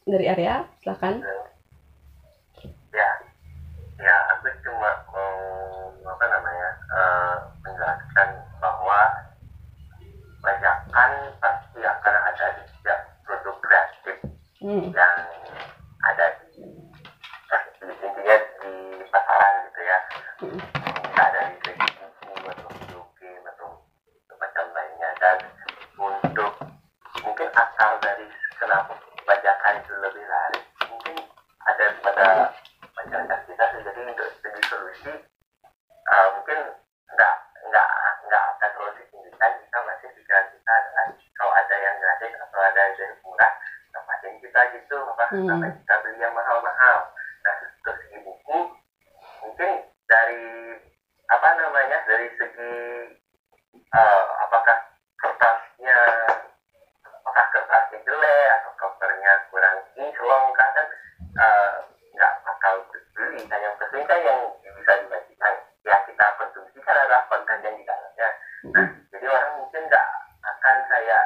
Dari Arya silakan. Ya ya aku cuma mau apa namanya eh, menjelaskan hmm. yang ada di di- intinya di pasaran gitu ya. Bisa ada di segi buku atau video game atau macam lainnya. Dan untuk mungkin akar dari kenapa bajakan itu lebih laris mungkin ada pada masyarakat kita sih. jadi untuk segi solusi uh, mungkin nggak nggak nggak akan terlalu signifikan jika masih pikiran kita adalah kalau ada yang gratis atau ada yang murah ngapain kita gitu apa Hmm. ngapain kita beli yang mahal-mahal nah untuk segi buku mungkin dari apa namanya dari segi uh, apakah kertasnya apakah kertasnya jelek atau covernya kurang kinclong kan kan uh, nggak bakal beli kan yang penting kan yang bisa dibagikan ya kita konsumsi kan adalah konten yang di dalamnya nah jadi orang mungkin nggak akan saya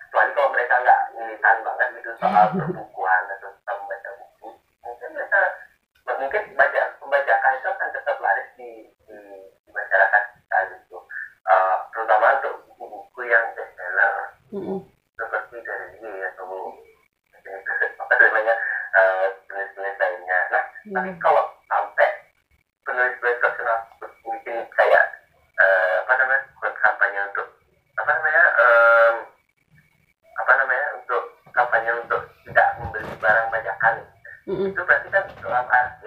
kecuali kalau mereka nggak militan banget gitu soal perbukuan atau tentang membaca buku mungkin mereka mungkin baca pembajakan itu akan tetap laris di, di, di masyarakat kita gitu Uh, terutama untuk buku-buku yang bestseller Hmm. seperti dari dia atau apa namanya eh, penulis-penulis lainnya. Nah, tapi kalau sampai penulis-penulis terkenal bikin kayak eh, apa namanya buat kampanye untuk apa namanya em, apa namanya untuk kampanye untuk tidak membeli barang bajakan Itu berarti kan dalam artian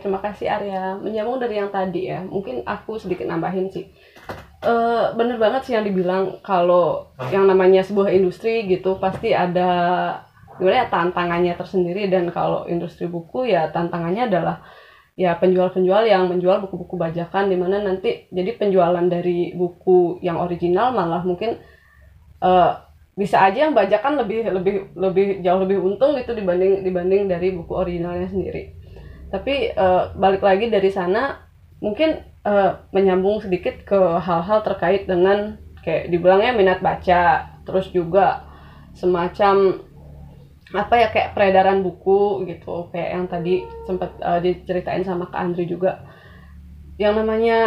terima kasih Arya. Menyambung dari yang tadi ya, mungkin aku sedikit nambahin sih. E, bener banget sih yang dibilang kalau yang namanya sebuah industri gitu pasti ada gimana ya tantangannya tersendiri dan kalau industri buku ya tantangannya adalah ya penjual-penjual yang menjual buku-buku bajakan di mana nanti jadi penjualan dari buku yang original malah mungkin uh, bisa aja yang bajakan lebih lebih lebih jauh lebih untung gitu dibanding dibanding dari buku originalnya sendiri tapi uh, balik lagi dari sana mungkin uh, menyambung sedikit ke hal-hal terkait dengan kayak dibilangnya minat baca terus juga semacam apa ya kayak peredaran buku gitu. Kayak yang tadi sempat uh, eh, diceritain sama Kak Andri juga. Yang namanya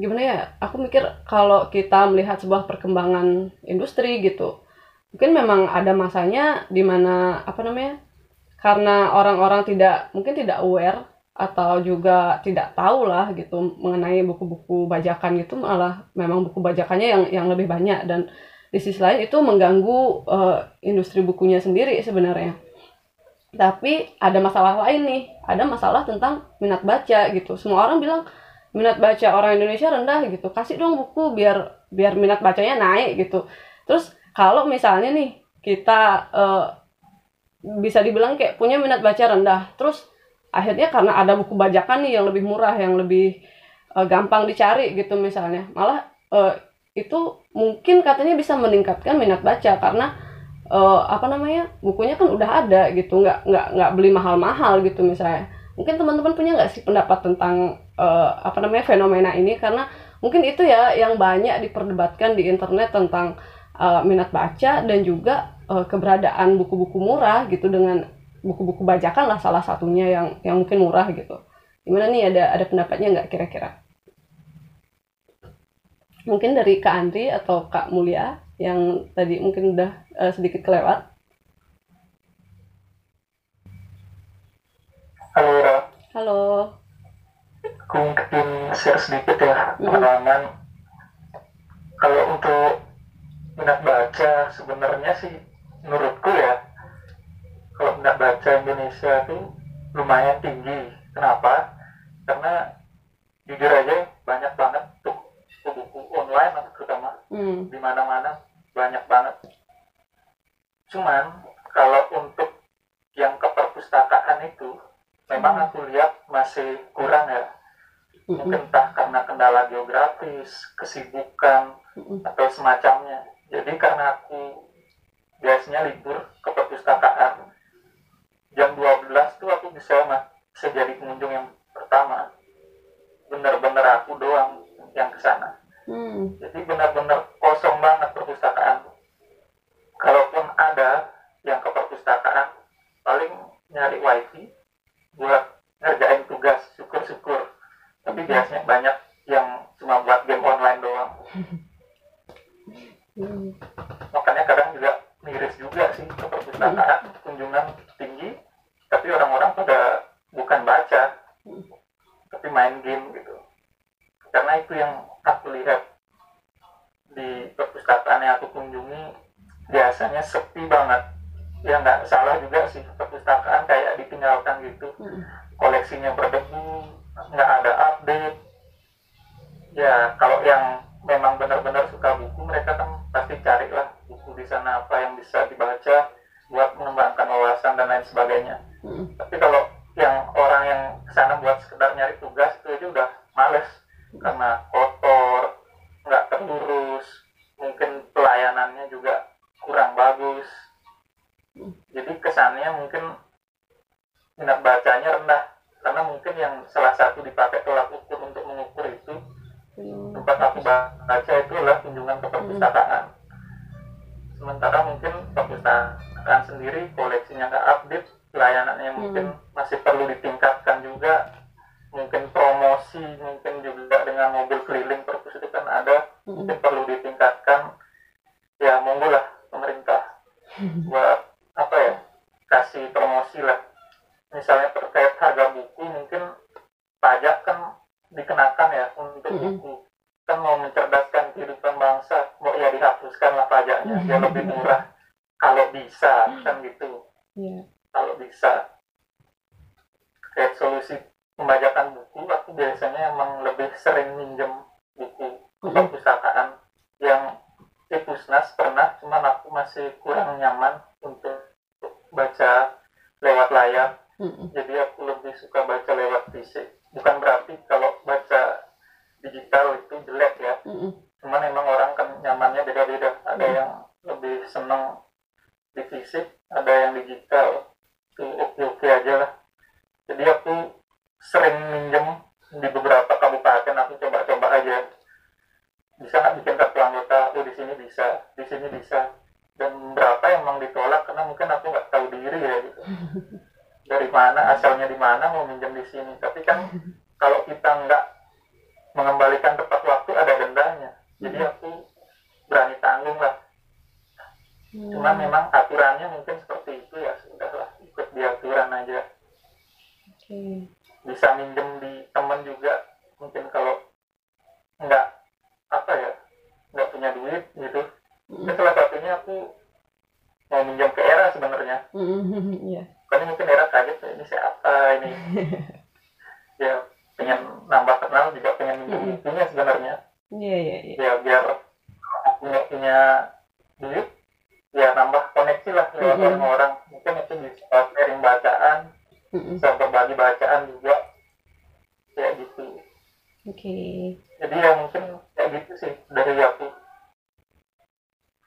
gimana ya aku mikir kalau kita melihat sebuah perkembangan industri gitu mungkin memang ada masanya di mana apa namanya karena orang-orang tidak mungkin tidak aware atau juga tidak tahu lah gitu mengenai buku-buku bajakan gitu malah memang buku bajakannya yang yang lebih banyak dan di sisi lain itu mengganggu uh, industri bukunya sendiri sebenarnya. Tapi ada masalah lain nih ada masalah tentang minat baca gitu. Semua orang bilang minat baca orang Indonesia rendah gitu kasih dong buku biar biar minat bacanya naik gitu. Terus kalau misalnya nih kita uh, bisa dibilang kayak punya minat baca rendah. Terus akhirnya karena ada buku bajakan nih yang lebih murah yang lebih uh, gampang dicari gitu misalnya. Malah uh, itu mungkin katanya bisa meningkatkan minat baca karena uh, apa namanya bukunya kan udah ada gitu. Nggak nggak nggak beli mahal-mahal gitu misalnya. Mungkin teman-teman punya nggak sih pendapat tentang uh, apa namanya fenomena ini? Karena mungkin itu ya yang banyak diperdebatkan di internet tentang uh, minat baca dan juga uh, keberadaan buku-buku murah gitu dengan buku-buku bajakan lah salah satunya yang yang mungkin murah gitu. Gimana nih ada ada pendapatnya nggak kira-kira? Mungkin dari Kak Andri atau Kak Mulia yang tadi mungkin udah uh, sedikit kelewat. Halo Ra. halo. Aku mungkin share sedikit ya pengalaman. Mm. kalau untuk minat baca sebenarnya sih menurutku ya kalau minat baca Indonesia itu lumayan tinggi. Kenapa? Karena jujur aja banyak banget tuh buku online atau terutama hmm. di mana-mana banyak banget. Cuman kalau untuk yang ke perpustakaan itu memang hmm. aku lihat masih kurang ya. Hmm. Mungkin entah karena kendala geografis, kesibukan hmm. atau semacamnya. Jadi karena aku biasanya libur ke perpustakaan jam 12 tuh aku bisa bisa jadi pengunjung yang pertama bener-bener aku doang yang ke sana hmm. jadi benar-benar kosong banget perpustakaan kalaupun ada yang ke perpustakaan paling nyari wifi buat ngerjain tugas syukur-syukur tapi hmm. biasanya banyak yang cuma buat game online doang (laughs) hmm. makanya kadang juga miris juga sih. Ke perpustakaan kunjungan tinggi tapi orang-orang pada bukan baca tapi main game gitu. Karena itu yang aku lihat di perpustakaan yang aku kunjungi biasanya sepi banget. Ya nggak salah juga sih perpustakaan kayak ditinggalkan gitu. Koleksinya berdebu nggak ada update. Ya kalau yang memang benar-benar suka buku mereka kan pasti carilah buku di sana apa yang bisa dibaca buat mengembangkan wawasan dan lain sebagainya hmm. tapi kalau yang orang yang ke sana buat sekedar nyari tugas itu aja udah males hmm. karena kotor nggak terurus mungkin pelayanannya juga kurang bagus hmm. jadi kesannya mungkin minat bacanya rendah karena mungkin yang salah satu dipakai tolak ukur untuk mengukur itu hmm. tempat aku baca itu adalah kunjungan ke perpustakaan sementara mungkin perpustakaan sendiri koleksinya nggak update pelayanannya hmm. mungkin masih perlu ditingkatkan juga mungkin promosi mungkin juga dengan mobil keliling perpus itu kan ada hmm. mungkin perlu ditingkatkan ya monggo lah pemerintah hmm. (laughs) buat apa ya kasih promosi lah misalnya terkait harga buku mungkin pajak kan dikenakan ya untuk hmm. buku kan mau mencerdaskan kehidupan bangsa mau ya dihapuskan lah pajaknya biar (laughs) lebih murah. Kalau bisa kan gitu. Yeah. kalau bisa. Kayak solusi pembajakan buku aku biasanya emang lebih sering minjem buku perpustakaan yang Ipusnas pernah cuman aku masih kurang nyaman untuk baca lewat layar. Mm jadi aku lebih suka baca lewat fisik bukan berarti kalau baca digital itu jelek ya. Mm cuman emang orang kan nyamannya beda-beda. Ada mm yang lebih seneng di fisik ada yang digital itu oke-oke aja lah. Jadi aku sering minjem di beberapa kabupaten aku coba-coba aja. Bisa nggak bikin kartu anggota? Oh di sini bisa di sini bisa. Dan berapa emang ditolak? Karena mungkin aku nggak tahu diri ya gitu. (laughs) Dari mana asalnya di mana mau minjem di sini. Tapi kan (laughs) kalau kita nggak mengembalikan tepat waktu ada dendanya jadi aku berani tanggung lah. Cuman memang aturannya mungkin seperti itu ya sudahlah ikut di aturan aja. Oke. Bisa minjem di temen juga. Mungkin kalau nggak apa ya nggak punya duit gitu. Itu salah satunya aku mau minjem ke era sebenarnya. (laughs) Iya. Karena mungkin era kaget "Eh, ini siapa ini? (laughs) Ya pengen nambah kenal juga pengen minjem itunya sebenarnya iya iya iya. Ya biar punya duit ya nambah koneksi lah lewat Mm-mm. orang-orang mungkin itu bisa sharing bacaan Mm-mm. bisa berbagi bacaan juga. Kayak gitu. Oke. Jadi ya mungkin kayak gitu sih dari aku.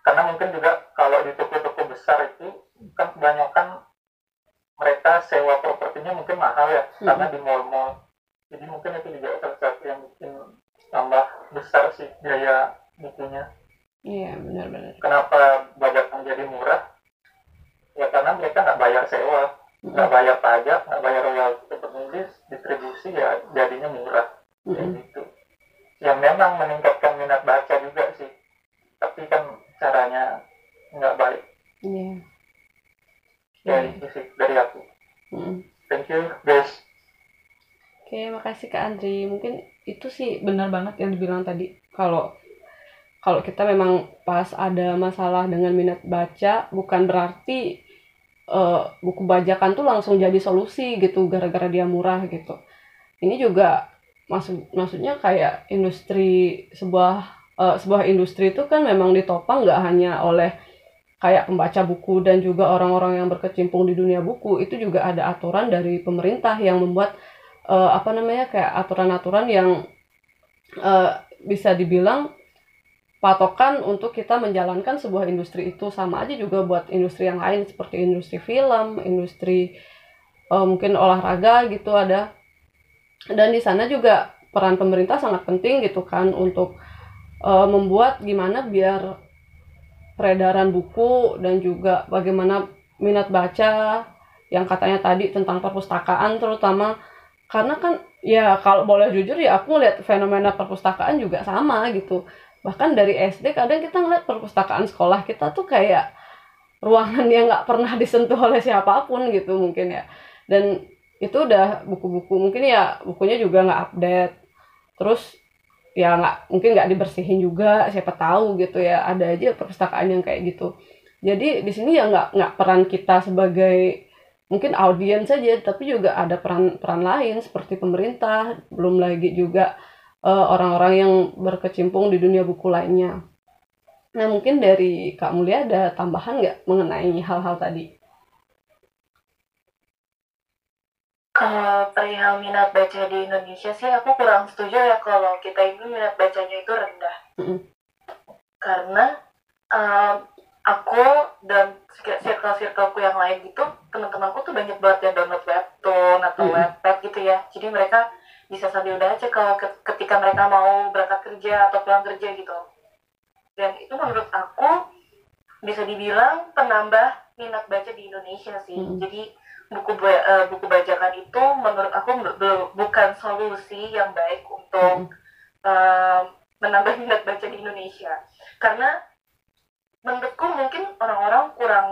Karena mungkin juga kalau di toko-toko besar itu kan kebanyakan mereka sewa propertinya mungkin mahal ya Mhm. karena di mall-mall. Jadi mungkin itu juga salah satu yang bikin tambah besar sih biaya bukunya iya benar-benar kenapa bajakan jadi murah? Ya karena mereka nggak bayar sewa. Nggak bayar pajak nggak bayar royalti penulis distribusi ya jadinya murah. Kayak Mm-mm. gitu. Yang memang meningkatkan minat baca juga sih. Tapi kan caranya nggak baik. Iya. Ya Iya. itu sih dari aku. Mm-mm. thank you guys Oke, makasih Kak Andri. Mungkin itu sih benar banget yang dibilang tadi. Kalau kalau kita memang pas ada masalah dengan minat baca, bukan berarti eh, buku bajakan tuh langsung jadi solusi gitu gara-gara dia murah gitu. Ini juga maksud maksudnya kayak industri sebuah eh, sebuah industri itu kan memang ditopang nggak hanya oleh kayak pembaca buku dan juga orang-orang yang berkecimpung di dunia buku itu juga ada aturan dari pemerintah yang membuat eh, apa namanya kayak aturan-aturan yang eh, bisa dibilang patokan untuk kita menjalankan sebuah industri itu. Sama aja juga buat industri yang lain seperti industri film, industri eh, mungkin olahraga gitu ada. Dan di sana juga peran pemerintah sangat penting gitu kan untuk eh, membuat gimana biar peredaran buku dan juga bagaimana minat baca yang katanya tadi tentang perpustakaan terutama karena kan ya kalau boleh jujur ya aku ngeliat fenomena perpustakaan juga sama gitu. Bahkan dari SD kadang kita ngeliat perpustakaan sekolah kita tuh kayak ruangan yang nggak pernah disentuh oleh siapa pun gitu mungkin ya. Dan itu udah buku-buku mungkin ya bukunya juga nggak update. Terus ya nggak mungkin nggak dibersihin juga siapa tahu gitu ya ada aja perpustakaan yang kayak gitu. Jadi di sini ya nggak nggak peran kita sebagai mungkin audiens saja tapi juga ada peran peran lain seperti pemerintah belum lagi juga eh, orang-orang yang berkecimpung di dunia buku lainnya nah mungkin dari kak Mulia ada tambahan nggak mengenai hal-hal tadi Kalau perihal minat baca di Indonesia sih aku kurang setuju ya kalau kita ini minat bacanya itu rendah. Mm-mm. Karena um, aku dan circle-circleku yang lain gitu, teman-temanku tuh banyak banget yang download webtoon atau Mm-mm. webpad gitu ya. Jadi mereka bisa sambil baca kalau ke- ketika mereka mau berangkat kerja atau pulang kerja gitu. Dan itu menurut aku bisa dibilang penambah minat baca di Indonesia sih. Mm-mm. Jadi buku ba- eh, buku bajakan itu menurut aku bukan solusi yang baik untuk eh, menambah minat baca di Indonesia karena menurutku mungkin orang-orang kurang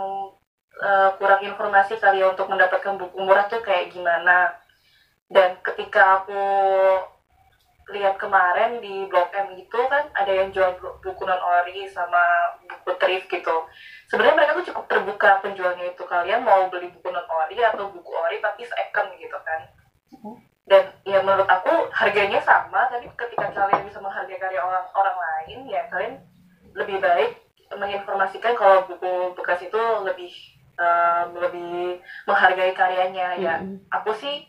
eh, kurang informasi kali ya untuk mendapatkan buku murah tuh kayak gimana. Dan ketika aku lihat kemarin di Blog M itu kan ada yang jual bu- buku non ori sama buku thrift gitu. Sebenarnya mereka tuh cukup terbuka penjualnya itu. Kalian mau beli buku non ori atau buku ori tapi second gitu kan. Dan ya menurut aku harganya sama tapi ketika kalian bisa menghargai karya orang orang lain ya kalian lebih baik menginformasikan kalau buku bekas itu lebih um, lebih menghargai karyanya ya Mm-mm. aku sih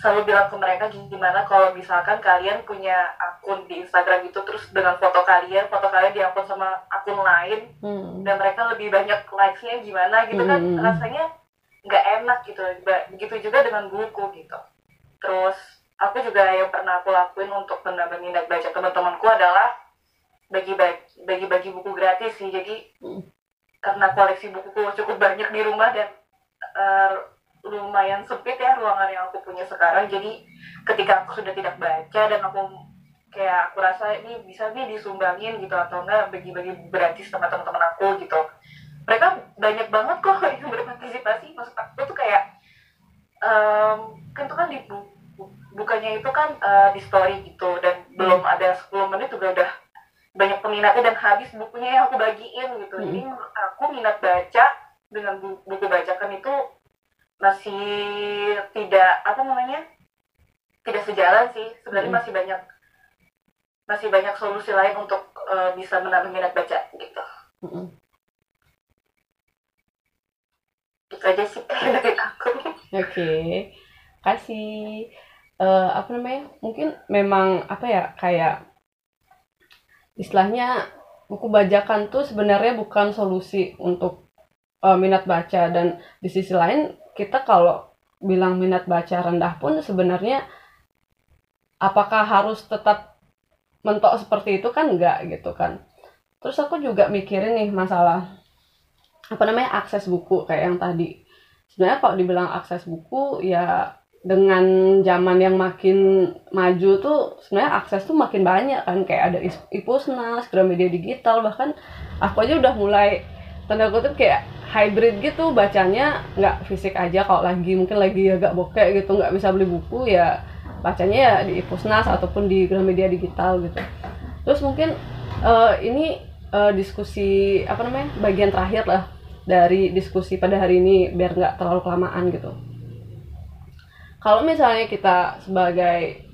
selalu bilang ke mereka gimana kalau misalkan kalian punya akun di Instagram gitu terus dengan foto kalian foto kalian diupload sama akun lain Hmm. dan mereka lebih banyak likes-nya gimana gitu kan Hmm. rasanya nggak enak gitu begitu juga dengan buku gitu terus aku juga yang pernah aku lakuin untuk menambah minat baca teman-temanku adalah bagi-bagi bagi-bagi buku gratis sih. Jadi karena koleksi bukuku cukup banyak di rumah dan eh, lumayan sempit ya ruangan yang aku punya sekarang. Jadi ketika aku sudah tidak baca dan aku kayak aku rasa ini bisa nih disumbangin gitu atau enggak bagi-bagi gratis sama teman-teman aku gitu. Mereka banyak banget kok (laughs) yang berpartisipasi. Maksud aku tuh kayak um, kan itu kan di bu- bukannya itu kan uh, di story banyak peminatnya dan habis bukunya yang aku bagiin gitu jadi menurut aku minat baca dengan bu- buku bacakan itu masih tidak apa namanya tidak sejalan sih sebenarnya Mm. masih banyak masih banyak solusi lain untuk uh, bisa menambah minat baca gitu Mm-mm. itu aja sih (laughs) dari aku Oke, kasih eh, apa namanya? Mungkin memang apa ya kayak istilahnya buku bajakan tuh sebenarnya bukan solusi untuk eh, minat baca dan di sisi lain kita kalau bilang minat baca rendah pun sebenarnya apakah harus tetap mentok seperti itu kan enggak gitu kan. Terus aku juga mikirin nih masalah apa namanya akses buku kayak yang tadi sebenarnya kalau dibilang akses buku ya dengan zaman yang makin maju tuh sebenarnya akses tuh makin banyak kan. Kayak ada Ipusnas, Gramedia Digital bahkan aku aja udah mulai tanda kutip kayak hybrid gitu bacanya nggak fisik aja. Kalau lagi mungkin lagi agak bokek gitu nggak bisa beli buku ya bacanya ya di Ipusnas ataupun di Gramedia Digital gitu. Terus mungkin eh, ini eh, diskusi apa namanya bagian terakhir lah dari diskusi pada hari ini biar nggak terlalu kelamaan gitu. Kalau misalnya kita sebagai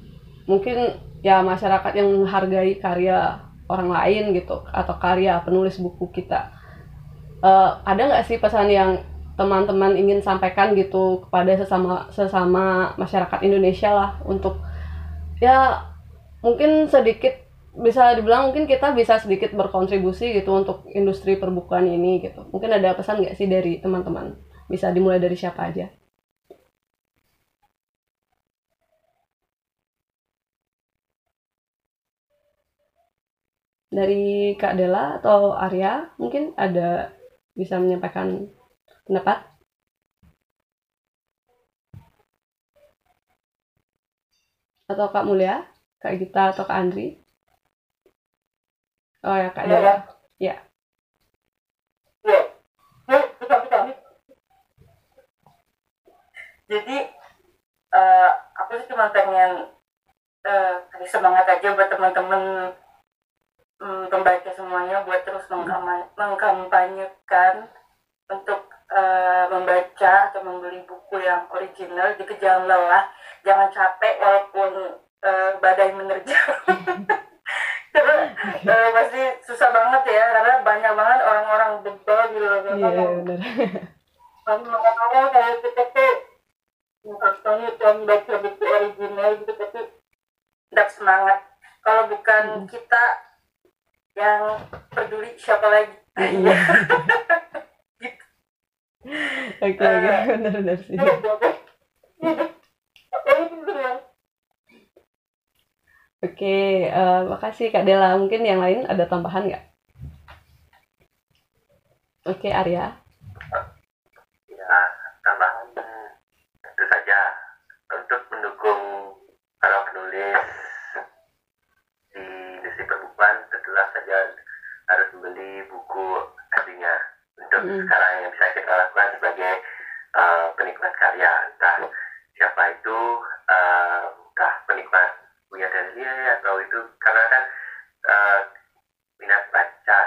mungkin ya masyarakat yang menghargai karya orang lain gitu atau karya penulis buku kita, eh, ada nggak sih pesan yang teman-teman ingin sampaikan gitu kepada sesama sesama masyarakat Indonesia lah untuk ya mungkin sedikit bisa dibilang mungkin kita bisa sedikit berkontribusi gitu untuk industri perbukuan ini gitu. Mungkin ada pesan nggak sih dari teman-teman? Bisa dimulai dari siapa aja? Dari Kak Dela atau Arya mungkin ada bisa menyampaikan pendapat? Atau Kak Mulia, Kak Gita atau Kak Andri? Oh ya Kak Iya, Dela. ya bisa bisa jadi eh, aku sih cuma pengen kasih semangat aja buat teman-teman mm, pembaca semuanya buat terus mengkampanyekan untuk eh, membaca atau membeli buku yang original. Jadi jangan lelah jangan capek walaupun eh, badai menerjang. (laughs) Karena eh, pasti susah banget ya karena banyak banget orang-orang bebal gitu loh Iya Memang- benar. makanya kayak kita tuh yang baca buku original gitu tapi tidak semangat. Kalau bukan kita yang peduli siapa lagi Iya. (laughs) Oke oke benar benar sih. Oke, eh, makasih Kak Dela. Mungkin yang lain ada tambahan nggak? Oke, Arya. Tentulah saja. Harus membeli buku aslinya untuk Mm. sekarang yang bisa kita lakukan sebagai uh, penikmat karya. Entah siapa itu uh, entah penikmat punya dari dia atau itu karena kan uh, minat baca.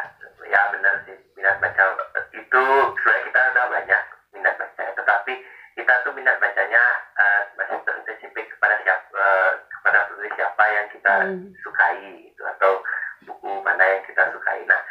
Ya benar sih minat baca. Itu sebenarnya kita udah banyak minat baca tetapi kita tuh minat bacanya uh, masih terspesifik kepada siapa uh, kepada penulis siapa yang kita Hmm. sukai mana yang kita sukai. Nah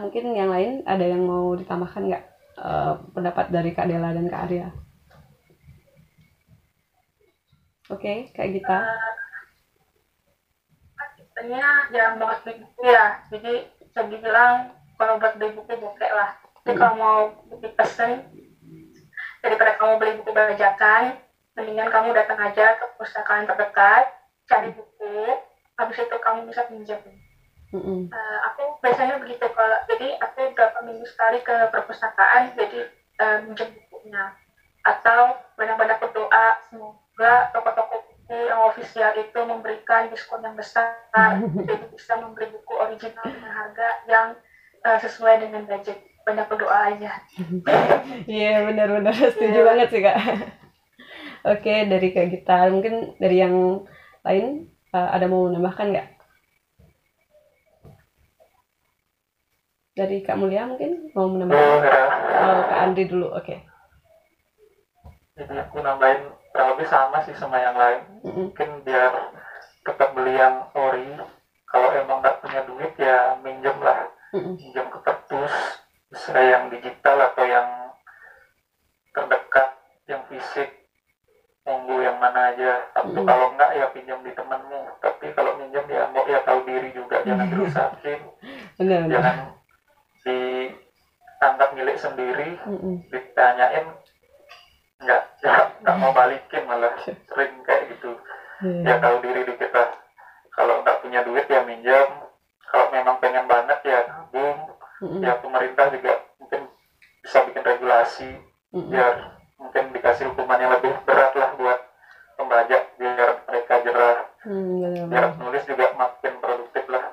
Mungkin yang lain ada yang mau ditambahkan nggak uh, pendapat dari Kak Dela dan Kak Arya? Oke, Kak Gita. Katanya jarang banget beli buku ya. Jadi bisa dibilang kalau buat beli buku bokeh lah. Tapi kalau mau beli pesen, daripada kamu beli buku bajakan, mendingan kamu datang aja ke perpustakaan terdekat, cari buku, habis itu kamu bisa pinjam Uh, minggu sekali ke perpustakaan jadi uh, minjem bukunya. Atau banyak-banyak berdoa semoga toko-toko buku yang ofisial itu memberikan diskon yang besar (laughs) jadi bisa membeli buku original dengan harga yang uh, sesuai dengan budget. Banyak berdoa aja. Iya yeah, benar-benar setuju yeah. banget sih kak. Oke okay, dari kak kita mungkin dari yang lain uh, ada mau menambahkan nggak dari Kak Mulia mungkin mau menambahkan? Oh, Kak Andri dulu, oke. Okay. Jadi aku nambahin kurang lebih sama sih sama yang lain. Mm-hmm. Mungkin biar tetap beli yang ori. Kalau emang nggak punya duit ya minjem lah, mm-hmm. minjem ke perpus, bisa yang digital atau yang terdekat, yang fisik. Monggo yang mana aja. Atau mm-hmm. kalau nggak ya pinjam di temenmu. Tapi kalau minjem ya mau ya tahu diri juga, jangan (laughs) dirusakin. jangan dianggap milik sendiri mm -mm. ditanyain nggak nggak mau balikin malah sering kayak gitu yeah. ya tahu diri di kita kalau nggak punya duit ya minjam kalau memang pengen banget ya nabung mm -mm. ya pemerintah juga mungkin bisa bikin regulasi mm -mm. biar mungkin dikasih hukuman yang lebih berat lah buat pembajak biar mereka jerah mm, biar penulis juga makin produktif lah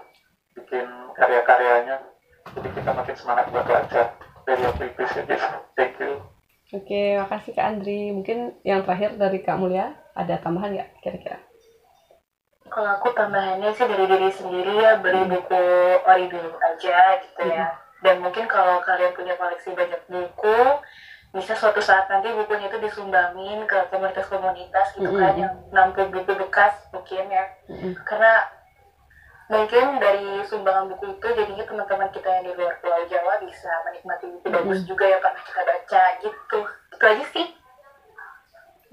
bikin karya-karyanya jadi kita makin semangat buat baca dari yang previous thank you. Oke makasih kak Andri. Mungkin yang terakhir dari kak Mulia ada tambahan nggak kira-kira? Kalau aku tambahannya sih dari diri sendiri ya beli hmm. buku ori dulu aja gitu ya. Hmm. dan mungkin kalau kalian punya koleksi banyak buku bisa suatu saat nanti bukunya itu disumbangin ke komunitas-komunitas gitu kan hmm. yang nampil buku bekas mungkin ya. Karena mungkin dari sumbangan buku itu jadinya teman-teman kita yang di luar Pulau Jawa bisa menikmati buku mm -hmm. bagus juga yang pernah kita baca gitu. Itu aja sih.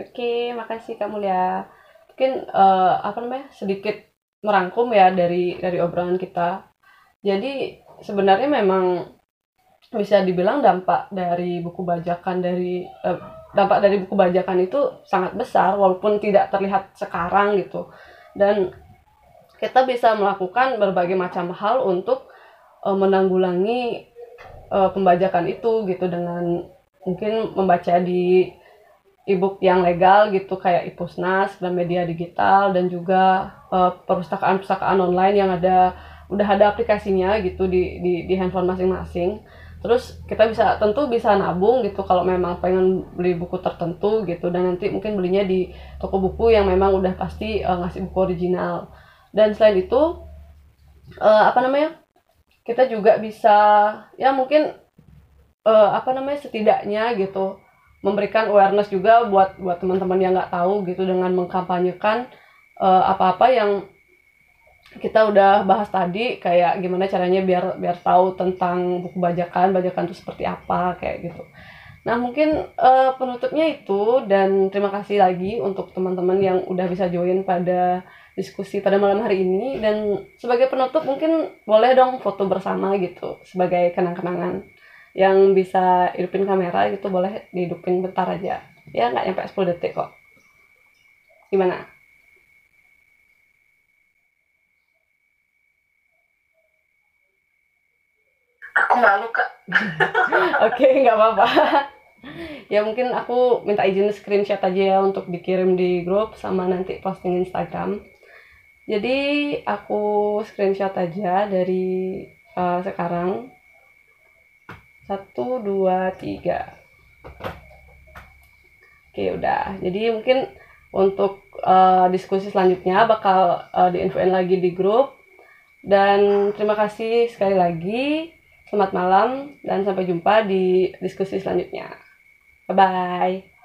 Oke makasih Kak Mulia. Mungkin uh, apa namanya sedikit merangkum ya dari dari obrolan kita. Jadi sebenarnya memang bisa dibilang dampak dari buku bajakan dari uh, dampak dari buku bajakan itu sangat besar walaupun tidak terlihat sekarang gitu. Dan kita bisa melakukan berbagai macam hal untuk uh, menanggulangi uh, pembajakan itu gitu dengan mungkin membaca di e-book yang legal gitu kayak Ipusnas dan media digital dan juga perpustakaan-perpustakaan online yang ada udah ada aplikasinya gitu di di, di handphone masing-masing. Terus kita bisa tentu bisa nabung gitu kalau memang pengen beli buku tertentu gitu dan nanti mungkin belinya di toko buku yang memang udah pasti uh, ngasih buku original dan selain itu uh, apa namanya kita juga bisa ya mungkin uh, apa namanya setidaknya gitu memberikan awareness juga buat buat teman-teman yang nggak tahu gitu dengan mengkampanyekan uh, apa-apa yang kita udah bahas tadi kayak gimana caranya biar biar tahu tentang buku bajakan bajakan itu seperti apa kayak gitu. Nah mungkin uh, penutupnya itu dan terima kasih lagi untuk teman-teman yang udah bisa join pada diskusi pada malam hari ini. Dan sebagai penutup mungkin boleh dong foto bersama gitu sebagai kenang-kenangan yang bisa hidupin kamera gitu boleh dihidupin bentar aja. Ya nggak nyampe 10 detik kok. Gimana? Aku malu kak. (laughs) Oke nggak apa-apa. Ya mungkin aku minta izin screenshot aja ya untuk dikirim di grup sama nanti posting Instagram jadi aku screenshot aja dari uh, sekarang. Satu, dua, tiga. Oke, udah. Jadi mungkin untuk uh, diskusi selanjutnya bakal uh, diinfoin lagi di grup. Dan terima kasih sekali lagi. Selamat malam dan sampai jumpa di diskusi selanjutnya. Bye bye.